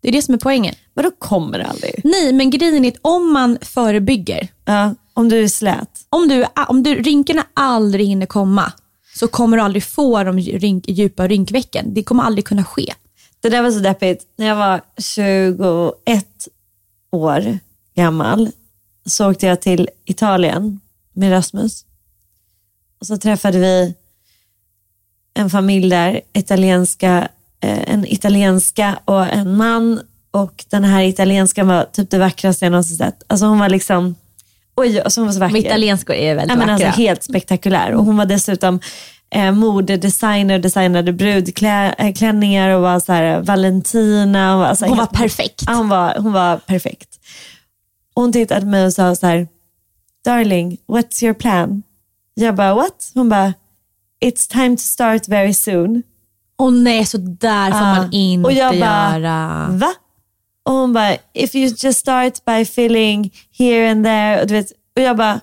Det är det som är poängen. Vadå kommer aldrig? Nej, men grejen är att om man förebygger, Ja, om du är slät. om, du, om du, rynkorna aldrig hinner komma, så kommer du aldrig få de rynk, djupa rynkvecken. Det kommer aldrig kunna ske. Det där var så deppigt. När jag var 21 år gammal så åkte jag till Italien med Rasmus. Och så träffade vi en familj där, italienska, en italienska och en man. Och den här italienskan var typ det vackraste jag någonsin sett. Alltså hon var liksom, oj, alltså hon var så vacker. Italienskor är väldigt Ja, men vackra. alltså, helt spektakulär. Och hon var dessutom eh, modedesigner, designade brudklänningar och var så här, Valentina. Och var, alltså, Hon var helt- perfekt. Ja, hon, var, hon var perfekt. Och hon tittade på mig och sa så här, darling, what's your plan? Jag bara, what? Hon bara, it's time to start very soon. Åh nej, så där får Ja. man inte och jag bara, göra. va? Och hon bara, if you just start by filling here and there. Och, du vet, och jag bara,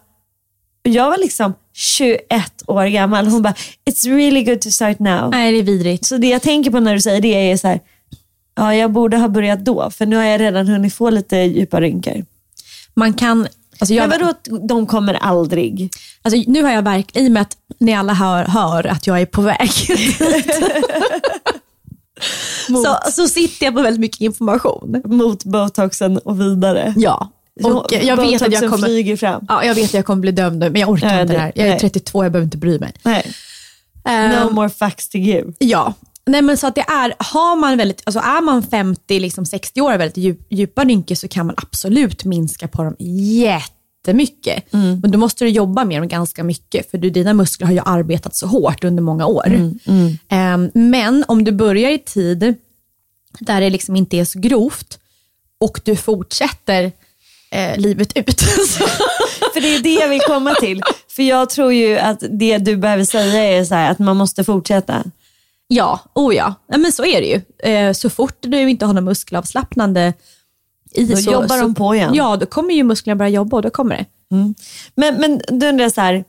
jag var liksom 21 år gammal. Hon bara, it's really good to start now. Nej, det är vidrigt. Så det jag tänker på när du säger det är så här, ja jag borde ha börjat då, för nu har jag redan hunnit få lite djupa rynkor. Man kan... Alltså jag, Men vadå, de kommer aldrig? alltså nu har jag verkligen, i och med att ni alla hör, hör att jag är på väg [laughs] [laughs] så, så sitter jag på väldigt mycket information. Mot botoxen och vidare. Ja. Och jag vet, att jag Botoxen kommer, flyger fram. ja, jag vet att jag kommer bli dömd nu, men jag orkar Ja, inte det- här. Jag är nej. 32, jag behöver inte bry mig. Nej. Ehm, No more facts to give. Ja. Nej, men så att det är, har man väldigt, alltså är man 50, liksom 60 år och väldigt djup, djupa rynkor så kan man absolut minska på dem jättemycket. Mm. Men då måste du jobba med dem ganska mycket för du, dina muskler har ju arbetat så hårt under många år. Mm, Ehm, men om du börjar i tid där det liksom inte är så grovt och du fortsätter eh, livet ut. [laughs] [laughs] För det är det jag vill komma till. För jag tror ju att det du behöver säga är så här, att man måste fortsätta. Ja, oh ja. ja men så är det ju. Eh, så fort du inte har någon muskelavslappnande i Då så, jobbar så, de på igen. Ja, då kommer ju musklerna börja jobba och då kommer det. Men, men du undrar så här.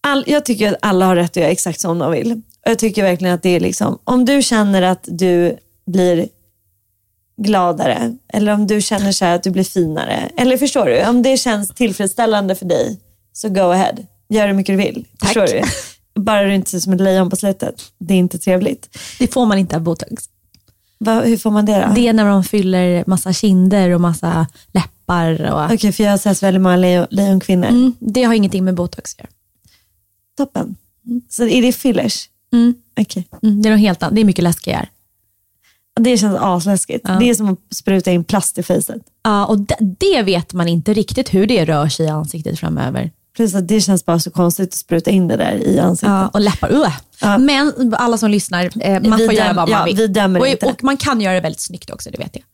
All, jag tycker att alla har rätt att göra exakt som de vill. Och jag tycker verkligen att det är liksom, om du känner att du blir gladare eller om du känner så här att du blir finare. Eller förstår du? Om det känns tillfredsställande för dig så go ahead. Gör hur mycket du vill. Tack. Förstår du? [laughs] Bara du inte ser ut som ett lejon på slutet. Det är inte trevligt. Det får man inte av botox. Va, hur får man det då? Det är när de fyller massa kinder och massa läppar. Och, Okej, för jag har sett väldigt många lejon, lejonkvinnor. mm, det har ingenting med botox att göra. Toppen. Så är det fillers? Mm. Okej. Mm, det är något helt annat. Det är mycket läskigare. Det känns asläskigt. Det är som att spruta in plast i fejset. Ja, och det, det vet man inte riktigt hur det rör sig i ansiktet framöver. Plus att det känns bara så konstigt att spruta in det där i ansiktet. Ja, och läppar. Uh. Ja. Men alla som lyssnar, eh, man Vi får göra vad man ja, vill. vi dömer och, inte. och man kan göra det väldigt snyggt också, det vet jag.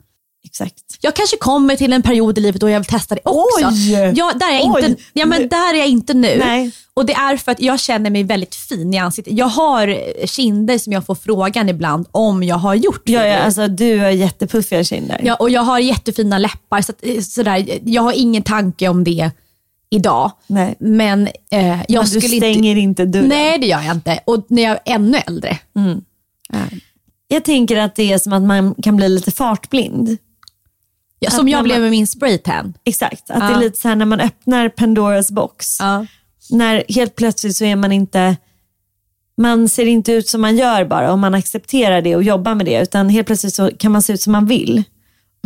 Exakt. Jag kanske kommer till en period i livet då jag vill testa det också. Oj! Ja, där, är jag Oj! inte, ja, men där är jag inte nu. Nej. Och Det är för att jag känner mig väldigt fin i ansiktet. Jag har kinder som jag får frågan ibland om jag har gjort Ja, ja, alltså, du har jättepuffiga kinder. Ja, och jag har jättefina läppar, så att, eh, sådär, jag har ingen tanke om det idag. Nej. Men eh, jag Men du skulle stänger inte dörren. Nej, det gör jag inte. Och när jag är ännu äldre. Jag tänker att det är som att man kan bli lite fartblind. Ja, som jag man- blev med min spraytan. Exakt. Att det Ja. är lite så här när man öppnar Pandoras box. Ja. När helt plötsligt så är man inte, man ser inte ut som man gör bara om man accepterar det och jobbar med det. Utan helt plötsligt så kan man se ut som man vill.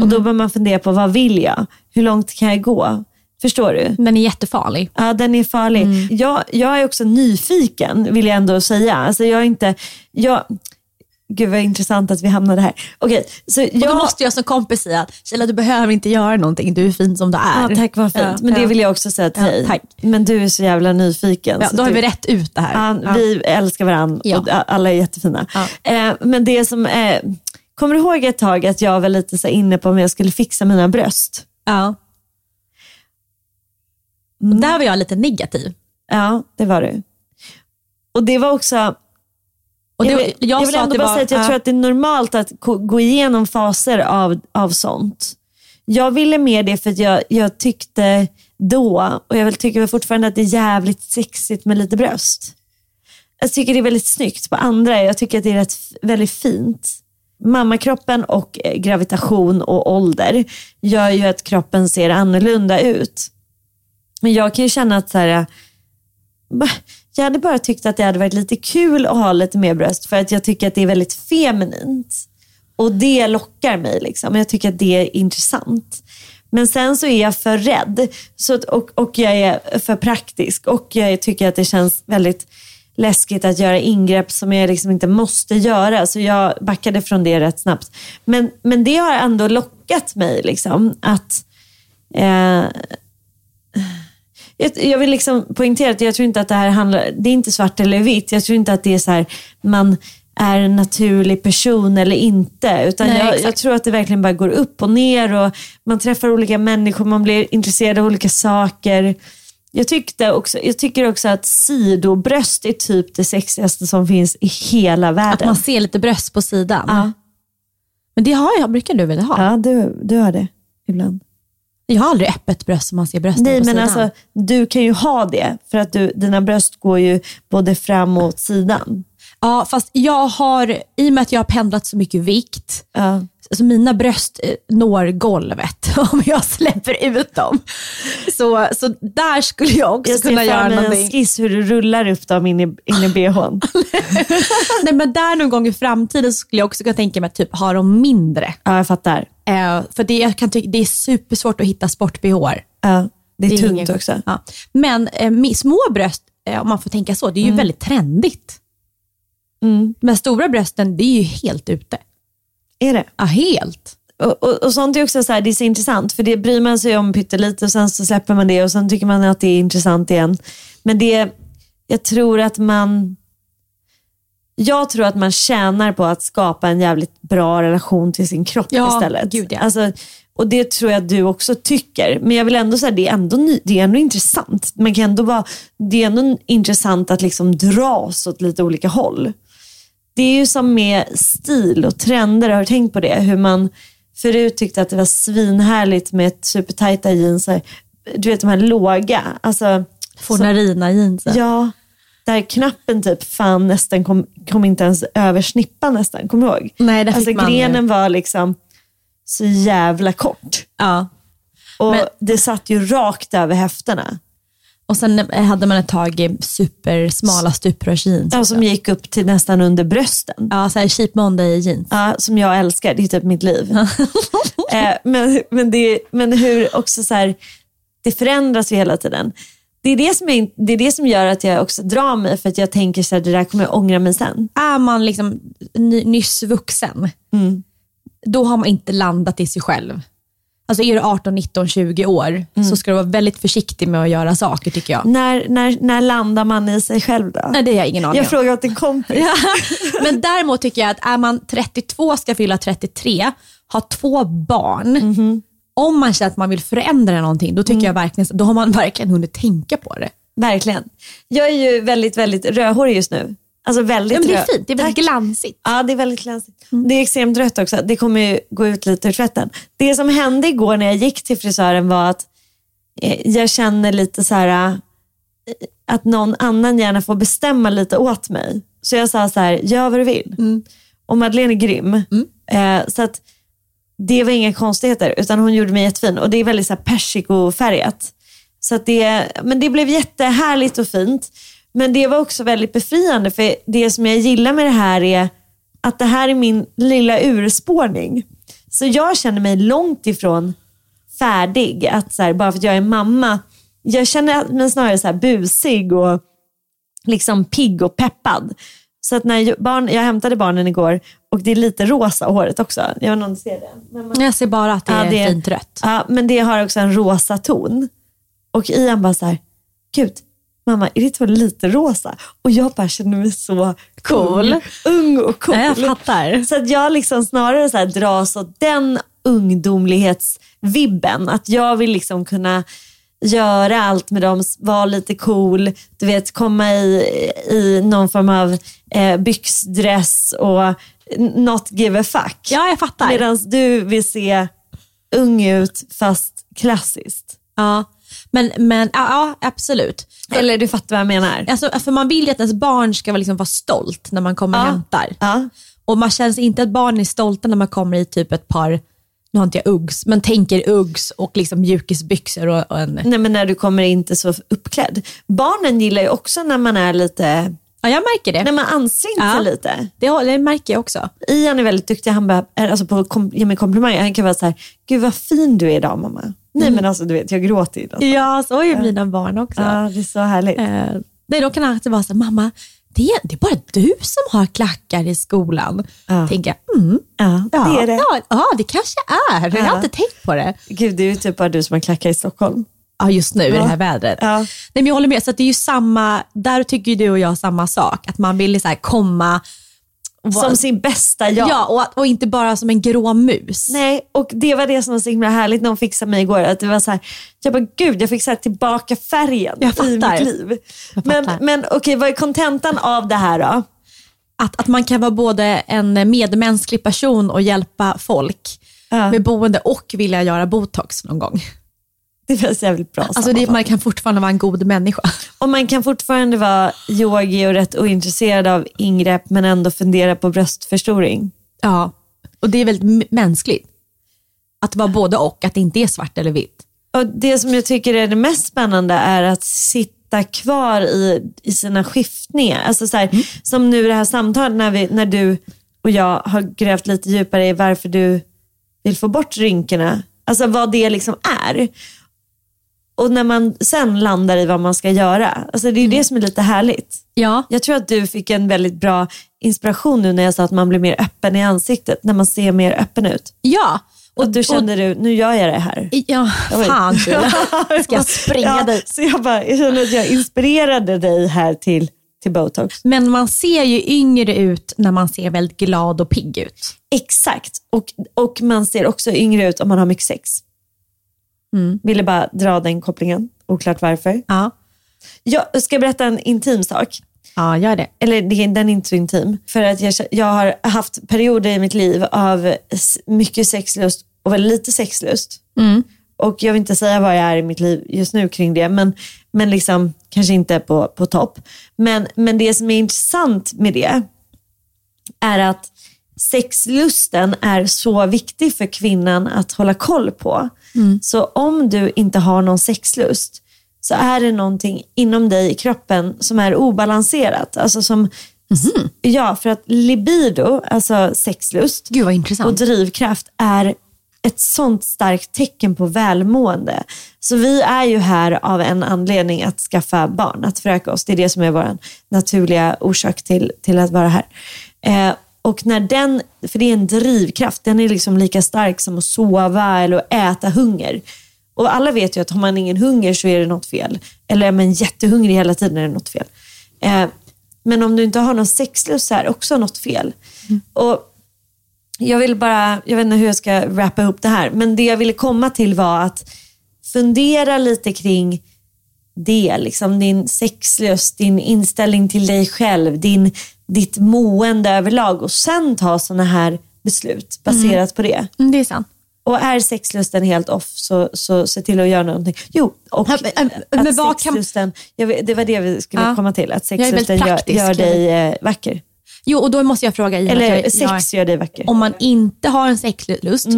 Och då bör man fundera på vad vill jag? Hur långt kan jag gå? Förstår du? Den är jättefarlig. Ja, den är farlig. Jag, jag är också nyfiken, vill jag ändå säga. Alltså jag är inte... Jag, gud vad intressant att vi hamnade här. Okej, så Och då jag... måste jag som kompis säga, Kjella du behöver inte göra någonting, du är fin som du är. Ja, tack vad fint. Ja, Men det ja. vill jag också säga till Ja, dig. tack. Men du är så jävla nyfiken. Ja, då har du, vi rätt ut det här. Ja, Vi älskar varandra Ja. och alla är jättefina. Ja. Eh, men det som... Eh, kommer du ihåg ett tag att jag var lite så inne på om jag skulle fixa mina bröst? Ja. Och där var jag lite negativ. Ja, det var du. Och det var också... Och det, jag jag, vill, jag vill sa att ändå bara var, säga att jag ja. tror att det är normalt att gå igenom faser av, av sånt. Jag ville mer det för att jag, jag tyckte då, och jag vill- tycker fortfarande att det är jävligt sexigt med lite bröst. Jag tycker det är väldigt snyggt på andra. Jag tycker att det är rätt, väldigt fint. Mammakroppen och eh, gravitation och ålder gör ju att kroppen ser annorlunda ut. Men jag kan ju känna att så här, äh, Jag hade bara tyckt att det hade varit lite kul att ha lite mer bröst för att jag tycker att det är väldigt feminint. Och det lockar mig. Liksom. Jag tycker att det är intressant. Men sen så är jag för rädd så att, och, och jag är för praktisk och jag tycker att det känns väldigt läskigt att göra ingrepp som jag liksom inte måste göra. Så jag backade från det rätt snabbt. Men, men det har ändå lockat mig liksom att eh, jag, vill liksom poängtera att jag tror inte att det här handlar, det är inte svart eller vitt. Jag tror inte att det är så här, man är en naturlig person eller inte. Utan Nej, jag, jag tror att det verkligen bara går upp och ner och man träffar olika människor, man blir intresserad av olika saker. Jag, tyckte också, jag tycker också att sidobröst är typ det sexigaste som finns i hela att världen. man ser lite bröst på sidan. Ja, Men det har jag, brukar du väl ha? ja du, du har det ibland. Jag har aldrig öppet bröst som man ser brösten Nej på men sidan. alltså du kan ju ha det för att du, dina bröst går ju både fram och åt sidan. Ja, fast jag har, i och med att jag har pendlat så mycket vikt, Ja. Alltså mina bröst eh, når golvet [laughs] om jag släpper ut dem. Så, så där skulle jag också Jag ser kunna göra fram emot en någonting. skiss hur du rullar upp dem in i, in i bhn. [laughs] Nej, men där någon gång i framtiden skulle jag också kunna tänka mig att typ ha dem mindre. ja jag fattar. Eh, för det, jag kan tycka, det är supersvårt att hitta sport-bh. Ja, det är, Det är tungt ingen- också. Ja. Men eh, små bröst, eh, om man får tänka så, det är ju väldigt trendigt. Mm. Men stora brösten, det är ju helt ute. Är det? Ja, helt. Och, och, och sånt är också så här, det är så intressant för det bryr man sig om pyttelite och sen så släpper man det och sen tycker man att det är intressant igen. Men det, jag tror att man jag tror att man tjänar på att skapa en jävligt bra relation till sin kropp Ja, istället. gud ja. alltså, och det tror jag att du också tycker. Men jag vill ändå säga det är ändå, ny, det är ändå intressant. Man kan ändå vara, det är ändå intressant att liksom dras åt lite olika håll. Det är ju som med stil och trender, har du tänkt på det? Hur man förut tyckte att det var svinhärligt med ett supertajta jeans. Du vet de här låga. Alltså, Fornarina jeansen. ja, där knappen typ fan nästan kom, kom inte ens över snippan nästan. Kommer du ihåg? Nej, där fick alltså man- grenen var liksom så jävla kort. Ja. Och Men- det satt ju rakt över höfterna. Och sen hade man ett tag supersmala stuprörsjeans. Ja, som gick upp till nästan under brösten. Ja, så här cheap Monday jeans. Ja, som jag älskar. Det är typ mitt liv. [laughs] eh, men, men, det, men hur också så här, det förändras ju hela tiden. Det är det, som är, det är det som gör att jag också drar mig för att jag tänker så här, det där kommer jag ångra mig sen. Är man liksom ny, nyss vuxen, Mm. då har man inte landat i sig själv. Alltså är du 18, 19, 20 år Mm. så ska du vara väldigt försiktig med att göra saker tycker jag. När, när, när landar man i sig själv då? Nej, det har jag ingen aning Jag frågar åt en kompis. Ja. Men däremot tycker jag att är man 32, ska fylla 33, har två barn, Mhm. om man känner att man vill förändra någonting, då tycker Mm. jag verkligen, då har man verkligen hunnit tänka på det. Verkligen. Jag är ju väldigt, väldigt rödhårig just nu. Alltså väldigt Ja, men det är fint, det är väldigt Tack. glansigt. Ja, det är väldigt glansigt. Det är extremt rött också. Det kommer ju gå ut lite ur tvätten. Det som hände igår när jag gick till frisören var att eh, jag känner lite så här eh, att någon annan gärna får bestämma lite åt mig. Så jag sa så här, gör vad du vill. Och Madeleine är grym. Eh, så att det var inga konstigheter utan hon gjorde mig jättefin och det är väldigt så här persikofärgat. Så att det, men det blev jättehärligt och fint. Men det var också väldigt befriande för det som jag gillar med det här är att det här är min lilla urspårning. Så jag känner mig långt ifrån färdig. Att så här, bara för att jag är mamma. Jag känner mig snarare så här busig och liksom pigg och peppad. Så att när barn, jag hämtade barnen igår och det är lite rosa håret också. Jag vet inte om du ser det. Man, Jag ser bara att det Ja, är det- fint rött. Ja, men det har också en rosa ton. Och Ian bara så här, gud, mamma, är ditt hår lite rosa? Och jag bara känner mig så cool. Ung och cool. Ja, jag fattar. Så att jag liksom snarare så här dras åt den ungdomlighetsvibben. Att jag vill liksom kunna göra allt med dem, vara lite cool, du vet komma i, i någon form av eh, byxdress och not give a fuck. Ja, jag fattar. Medan du vill se ung ut fast klassiskt. Ja, men, men ja, ja, absolut. Eller du fattar vad jag menar? Alltså, för man vill ju att ens barn ska vara- liksom vara stolt när man kommer och Ja. hämtar. Ja. Och man känns inte att barn är stolta när man kommer i typ ett par, nu har inte jag Uggs, men tänker Uggs och liksom mjukisbyxor och, och en... Nej men när du kommer inte så uppklädd. Barnen gillar ju också när man är lite, Ja, jag märker det. när man ansträngt Ja. sig lite. Det, det märker jag också. Ian är väldigt duktig, han bara, är- alltså på att kom, ge mig komplimanger. Han kan vara så här, gud vad fin du är idag mamma. Nej men alltså du vet, jag gråter ju. Ja, så är ju mina barn också. Ja, det är så härligt. Eh, nej, då kan alltid vara så här, mamma, det är, det är bara du som har klackar i skolan. Ja. Tänker jag, mm, Ja, ja, det är det. Ja, ja, det kanske är. Jag Ja. har inte tänkt på det. Gud, det är ju typ bara du som har klackar i Stockholm. Ja, just nu i det här vädret. Nej, men jag håller med, så det är ju samma, där tycker du och jag samma sak. Att man vill så komma Som sin bästa jag. Ja, och, och inte bara som en grå mus. Nej, och det var det som var så himla härligt när hon fixade mig igår. Att det var så här, jag bara, gud, jag fick så tillbaka färgen i mitt liv. Men, men okej, vad är kontentan av det här då? Att, att man kan vara både en medmänsklig person och hjälpa folk Ja. med boende och vilja göra botox någon gång. [laughs] Det var så jävligt bra Alltså det, man kan fortfarande vara en god människa. [laughs] Och man kan fortfarande vara yogi och rätt ointresserad av ingrepp men ändå fundera på bröstförstoring. Ja, och det är väldigt mänskligt. Att vara både och, att det inte är svart eller vitt. Och Det som jag tycker är det mest spännande är att sitta kvar i, i sina skiftningar. Alltså så här, Som nu det här samtalet när, vi, när du och jag har grävt lite djupare i varför du vill få bort rynkorna. Alltså vad det liksom är. Och när man sen landar i vad man ska göra. Alltså det är ju det som är lite härligt. Ja, Jag tror att du fick en väldigt bra inspiration nu när jag sa att man blir mer öppen i ansiktet. När man ser mer öppen ut. ja. Och då kände du, nu gör jag det här. Ja, fan Sheila. [laughs] Ska jag springa ja, dit? Så jag, bara, jag kände att jag inspirerade dig här till, till botox. Men man ser ju yngre ut när man ser väldigt glad och pigg ut. Exakt. Och, och man ser också yngre ut om man har mycket sex. Mm. Ville bara dra den kopplingen. Oklart varför. Ja, Jag ska berätta en intim sak. ja gör det. Eller den är inte så intim. För att jag, jag har haft perioder i mitt liv av mycket sexlust och väldigt lite sexlust. Och jag vill inte säga vad jag är i mitt liv just nu kring det, men, men liksom, kanske inte på, på topp. Men, men det som är intressant med det är att sexlusten är så viktig för kvinnan att hålla koll på. Så om du inte har någon sexlust så är det någonting inom dig i kroppen som är obalanserat. Alltså som, Ja, för att libido, alltså sexlust och drivkraft är ett sånt starkt tecken på välmående. Så vi är ju här av en anledning att skaffa barn, att föröka oss. Det är det som är vår naturliga orsak till, till att vara här. Eh, och när den, för det är en drivkraft, den är liksom lika stark som att sova eller att äta hunger. Och alla vet ju att har man ingen hunger så är det något fel. Eller är man jättehungrig hela tiden är det något fel. Eh, men om du inte har någon sexlust så är det också något fel. Och jag vill bara, jag vet inte hur jag ska wrappa ihop det här, men det jag ville komma till var att fundera lite kring det, liksom din sexlust, din inställning till dig själv, din, ditt mående överlag och sen ta sådana här beslut baserat på det. Mm, det är sant. Och är sexlusten helt off så, så se till att göra någonting. Jo, och men, äh, att men kan- sexlusten, jag vet, det var det vi skulle Ja. komma till, att sexlusten gör, gör dig eh, vacker. Jo, och då måste jag fråga, Eller att jag, sex gör dig vacker. om man inte har en sexlust,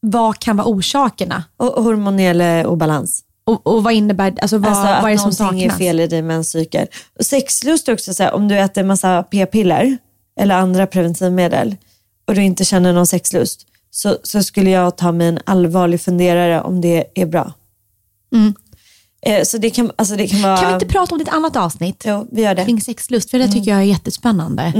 vad kan vara orsakerna? Och hormonell eh, obalans. Och, och vad innebär alltså vad, Alltså vad är det som någonting är saknas? fel i din menscykel. Sexlust är också så här, om du äter massa p-piller eller andra preventivmedel och du inte känner någon sexlust så, så skulle jag ta mig en allvarlig funderare om det är bra. Eh, så det kan, alltså det kan vara... Mm. Kan vi inte prata om ett annat avsnitt? Jo, vi gör det. Kring sexlust, för det tycker jag är jättespännande.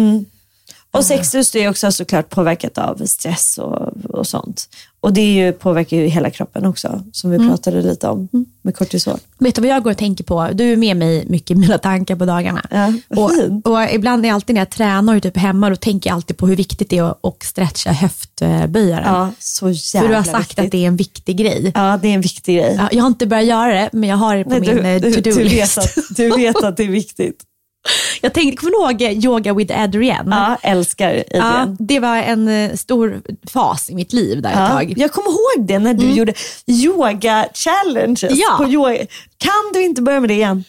Och sexlust är också såklart påverkat av stress och, och sånt. Och det är ju, påverkar ju hela kroppen också, som vi pratade lite om med kortisol. Vet du vad jag går och tänker på? Du är med mig mycket i mina tankar på dagarna. Ja, och, och ibland är alltid när jag tränar och typ hemma, då tänker jag alltid på hur viktigt det är att, att stretcha höftböjaren. Ja, så jävla För du har sagt viktigt. att det är en viktig grej. Ja, det är en viktig grej. Ja, jag har inte börjat göra det, men jag har det på Nej, min du, eh, du, du, vet to-do-list. att, du vet att det är viktigt. [laughs] Jag tänkte, kommer du ihåg Yoga with Adrienne? Ja, älskar Ja, Adrian. det var en eh, stor fas i mitt liv där ett Ja, tag. jag kommer ihåg det när du gjorde yoga challenges. Ja. På yoga. Kan du inte börja med det igen?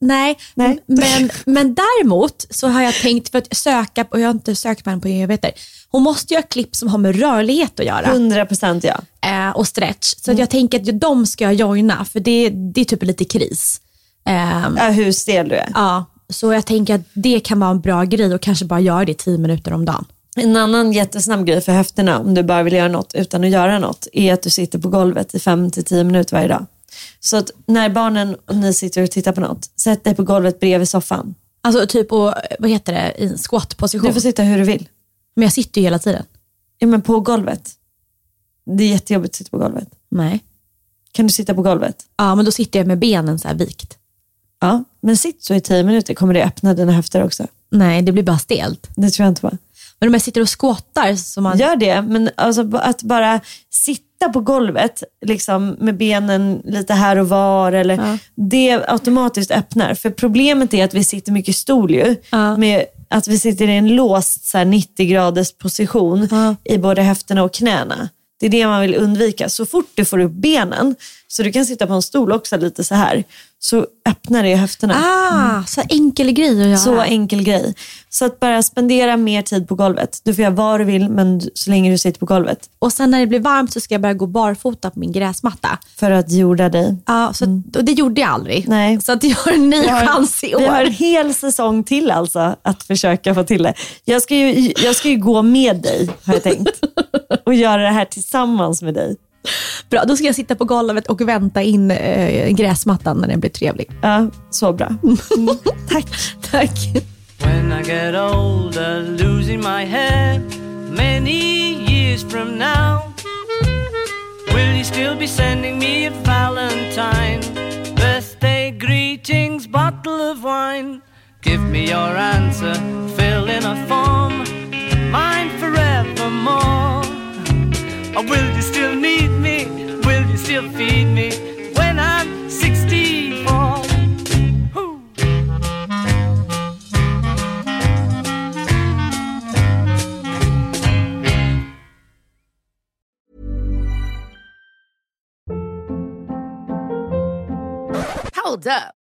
Nej, Nej. Men, men däremot så har jag tänkt för att söka, och jag har inte sökt på henne på evigheter, hon måste göra klipp som har med rörlighet att göra 100 procent ja. eh, och stretch. Så att jag tänker att de ska jag joina, för det, det är typ lite kris. Ehm, ja. Hur stel du är. ja, så jag tänker att det kan vara en bra grej och kanske bara göra det tio minuter om dagen. En annan jättesnabb grej för höfterna om du bara vill göra något utan att göra något är att du sitter på golvet i 5-10 minuter varje dag. Så att när barnen och ni sitter och tittar på något, sätt dig på golvet bredvid soffan. Alltså typ på, vad heter det, i squat-position. Du får sitta hur du vill. Men jag sitter ju hela tiden. Ja, men på golvet. Det är jättejobbigt att sitta på golvet. Nej. Kan du sitta på golvet? Ja, men då sitter jag med benen så här vikt. Ja, men sitt så i 10 minuter kommer det öppna dina höfter också. Nej, det blir bara stelt. Det tror jag inte på. Men om jag sitter och squattar så man... Gör det, men alltså, att bara sitta på golvet liksom, med benen lite här och var, eller, det automatiskt öppnar. För problemet är att vi sitter mycket stol ju, Ja. med att vi sitter i en låst så här, 90 graders position Ja. i både höfterna och knäna. Det är det man vill undvika. Så fort du får upp benen, så du kan sitta på en stol också lite så här, så öppnar det höfterna. Ah, så enkel grej att göra. Så enkel grej. Så att bara spendera mer tid på golvet. Du får göra vad du vill, men så länge du sitter på golvet. Och sen när det blir varmt så ska jag börja gå barfota på min gräsmatta. För att jorda dig. Ja, så, och det gjorde jag aldrig. Nej. Så att jag har en ny har, chans i år. vi har en hel säsong till alltså att försöka få till det. Jag ska ju, jag ska ju gå med dig har jag tänkt. [laughs] Och göra det här tillsammans med dig. Bra, då ska jag sitta på golvet och vänta in eh, gräsmattan när den blir trevlig. Ja, så bra. [laughs] Mm. Tack. Tack. When I get older, losing my head many years from now, will you still be sending me a Valentine? Birthday greetings, bottle of wine. Give me your answer, fill in a form, mine forevermore. Or will you still need me? Will you still feed me when I'm 64? Woo! Hold up.